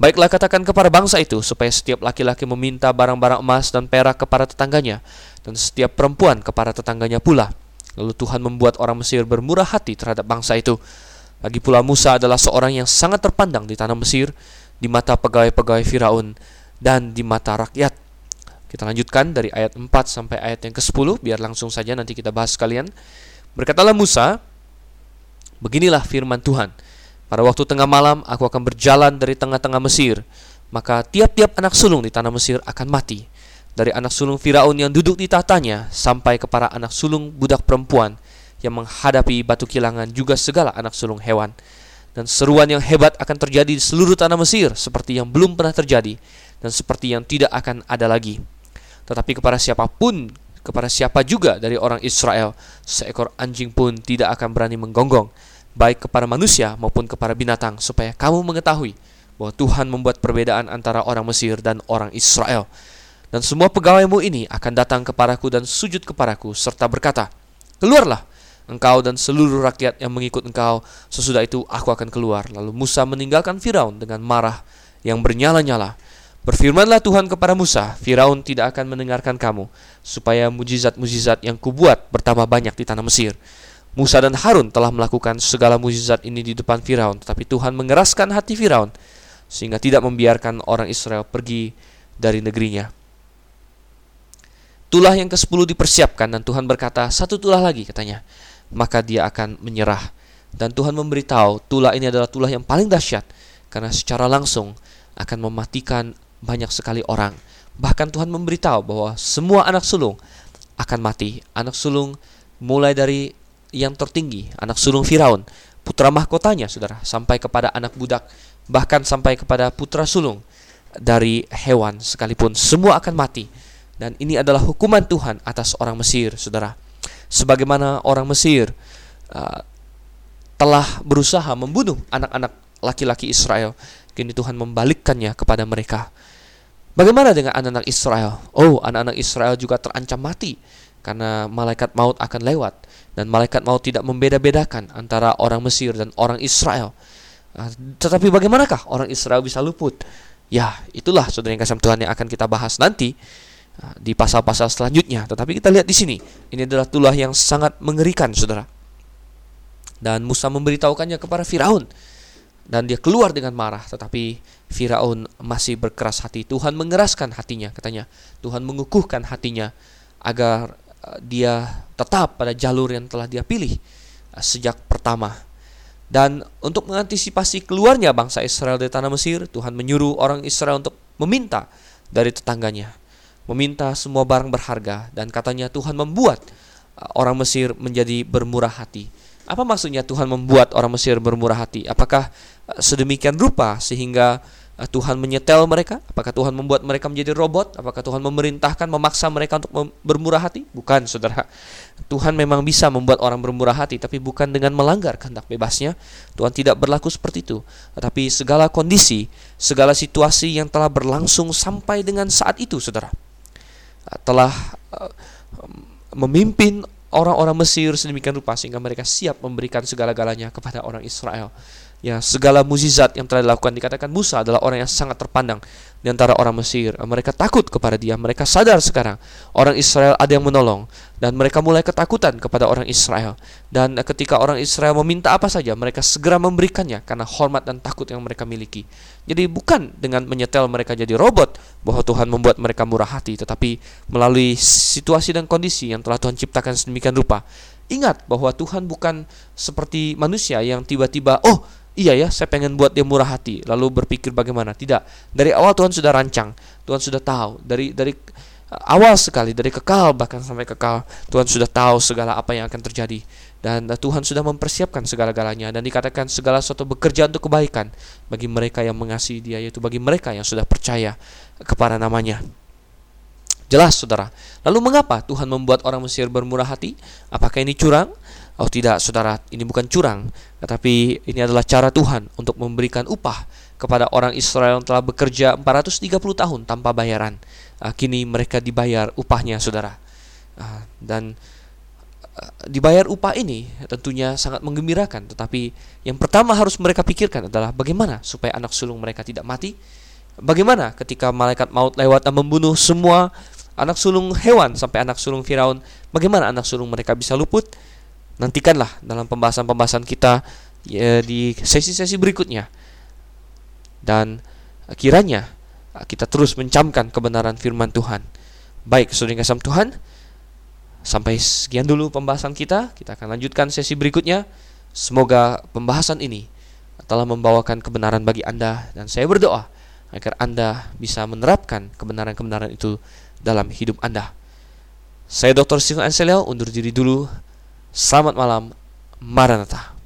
Baiklah katakan kepada bangsa itu supaya setiap laki-laki meminta barang-barang emas dan perak kepada tetangganya dan setiap perempuan kepada tetangganya pula. Lalu Tuhan membuat orang Mesir bermurah hati terhadap bangsa itu. Lagi pula Musa adalah seorang yang sangat terpandang di tanah Mesir, di mata pegawai-pegawai Firaun dan di mata rakyat. Kita lanjutkan dari ayat 4 sampai ayat yang ke-10 biar langsung saja nanti kita bahas sekalian. Berkatalah Musa, beginilah firman Tuhan. Pada waktu tengah malam aku akan berjalan dari tengah-tengah Mesir, maka tiap-tiap anak sulung di tanah Mesir akan mati. Dari anak sulung Firaun yang duduk di tahtanya sampai kepada anak sulung budak perempuan yang menghadapi batu kilangan juga segala anak sulung hewan. Dan seruan yang hebat akan terjadi di seluruh tanah Mesir seperti yang belum pernah terjadi dan seperti yang tidak akan ada lagi. Tetapi kepada siapa pun, kepada siapa juga dari orang Israel, seekor anjing pun tidak akan berani menggonggong baik kepada manusia maupun kepada binatang, supaya kamu mengetahui bahwa Tuhan membuat perbedaan antara orang Mesir dan orang Israel. Dan semua pegawaimu ini akan datang kepadaku dan sujud kepadaku, serta berkata, Keluarlah, engkau dan seluruh rakyat yang mengikut engkau, sesudah itu aku akan keluar. Lalu Musa meninggalkan Firaun dengan marah yang bernyala-nyala. Berfirmanlah Tuhan kepada Musa, Firaun tidak akan mendengarkan kamu, supaya mujizat-mujizat yang kubuat bertambah banyak di tanah Mesir. Musa dan Harun telah melakukan segala mukjizat ini di depan Firaun, tetapi Tuhan mengeraskan hati Firaun sehingga tidak membiarkan orang Israel pergi dari negerinya. Tulah yang ke-10 dipersiapkan dan Tuhan berkata, satu tulah lagi katanya, maka dia akan menyerah. Dan Tuhan memberitahu, tulah ini adalah tulah yang paling dahsyat karena secara langsung akan mematikan banyak sekali orang. Bahkan Tuhan memberitahu bahwa semua anak sulung akan mati. Anak sulung mulai dari yang tertinggi, anak sulung Firaun, putra mahkotanya, saudara, sampai kepada anak budak, bahkan sampai kepada putra sulung dari hewan sekalipun, semua akan mati. Dan ini adalah hukuman Tuhan atas orang Mesir, saudara. Sebagaimana orang Mesir uh, telah berusaha membunuh anak-anak laki-laki Israel, kini Tuhan membalikkannya kepada mereka. Bagaimana dengan anak-anak Israel? Oh, anak-anak Israel juga terancam mati karena malaikat maut akan lewat dan malaikat maut tidak membeda-bedakan antara orang Mesir dan orang Israel. Ah, tetapi bagaimanakah orang Israel bisa luput? Ya, itulah saudara yang kasih Tuhan yang akan kita bahas nanti ah, di pasal-pasal selanjutnya. Tetapi kita lihat di sini, ini adalah tulah yang sangat mengerikan, saudara. Dan Musa memberitahukannya kepada Firaun dan dia keluar dengan marah, tetapi Firaun masih berkeras hati. Tuhan mengeraskan hatinya, katanya. Tuhan mengukuhkan hatinya agar dia tetap pada jalur yang telah dia pilih uh, sejak pertama. Dan untuk mengantisipasi keluarnya bangsa Israel dari tanah Mesir, Tuhan menyuruh orang Israel untuk meminta dari tetangganya, meminta semua barang berharga dan katanya Tuhan membuat uh, orang Mesir menjadi bermurah hati. Apa maksudnya Tuhan membuat orang Mesir bermurah hati? Apakah sedemikian rupa sehingga Eh, Tuhan menyetel mereka? Apakah Tuhan membuat mereka menjadi robot? Apakah Tuhan memerintahkan, memaksa mereka untuk bermurah hati? Bukan, saudara. Tuhan memang bisa membuat orang bermurah hati, tapi bukan dengan melanggar kehendak bebasnya. Tuhan tidak berlaku seperti itu. Tetapi segala kondisi, segala situasi yang telah berlangsung sampai dengan saat itu, saudara, eh, telah uh, memimpin orang-orang Mesir sedemikian rupa sehingga mereka siap memberikan segala-galanya kepada orang Israel ya segala mukjizat yang telah dilakukan dikatakan Musa adalah orang yang sangat terpandang di antara orang Mesir. Mereka takut kepada dia. Mereka sadar sekarang orang Israel ada yang menolong dan mereka mulai ketakutan kepada orang Israel. Dan ketika orang Israel meminta apa saja, mereka segera memberikannya karena hormat dan takut yang mereka miliki. Jadi bukan dengan menyetel mereka jadi robot bahwa Tuhan membuat mereka murah hati, tetapi melalui situasi dan kondisi yang telah Tuhan ciptakan sedemikian rupa. Ingat bahwa Tuhan bukan seperti manusia yang tiba-tiba, oh iya ya saya pengen buat dia murah hati lalu berpikir bagaimana? Tidak. Dari awal Tuhan sudah rancang Tuhan sudah tahu. Dari dari uh, awal sekali dari kekal bahkan sampai kekal Tuhan sudah tahu segala apa yang akan terjadi. Dan uh, Tuhan sudah mempersiapkan segala-galanya dan dikatakan segala sesuatu bekerja untuk kebaikan bagi mereka yang mengasihi Dia yaitu bagi mereka yang sudah percaya kepada namanya. Jelas saudara. Lalu mengapa Tuhan membuat orang Mesir bermurah hati? Apakah ini curang Oh tidak, saudara, ini bukan curang, tetapi ini adalah cara Tuhan untuk memberikan upah kepada orang Israel yang telah bekerja 430 tahun tanpa bayaran. Uh, kini mereka dibayar upahnya, saudara. Uh, dan dibayar upah ini tentunya sangat menggembirakan, tetapi yang pertama harus mereka pikirkan adalah bagaimana supaya anak sulung mereka tidak mati. Bagaimana ketika malaikat maut lewat dan membunuh semua anak sulung hewan sampai anak sulung Firaun, bagaimana anak sulung mereka bisa luput? Nantikanlah dalam pembahasan-pembahasan kita ya, di sesi-sesi berikutnya. Dan kiranya kita terus mencamkan kebenaran firman Tuhan. Baik, saudara kasam Tuhan, Sampai sekian dulu pembahasan kita. Kita akan lanjutkan sesi berikutnya. Semoga pembahasan ini telah membawakan kebenaran bagi Anda dan saya berdoa agar Anda bisa menerapkan kebenaran-kebenaran itu dalam hidup Anda. Saya Dr. Steven Anselio undur diri dulu. Selamat malam. Maranatha.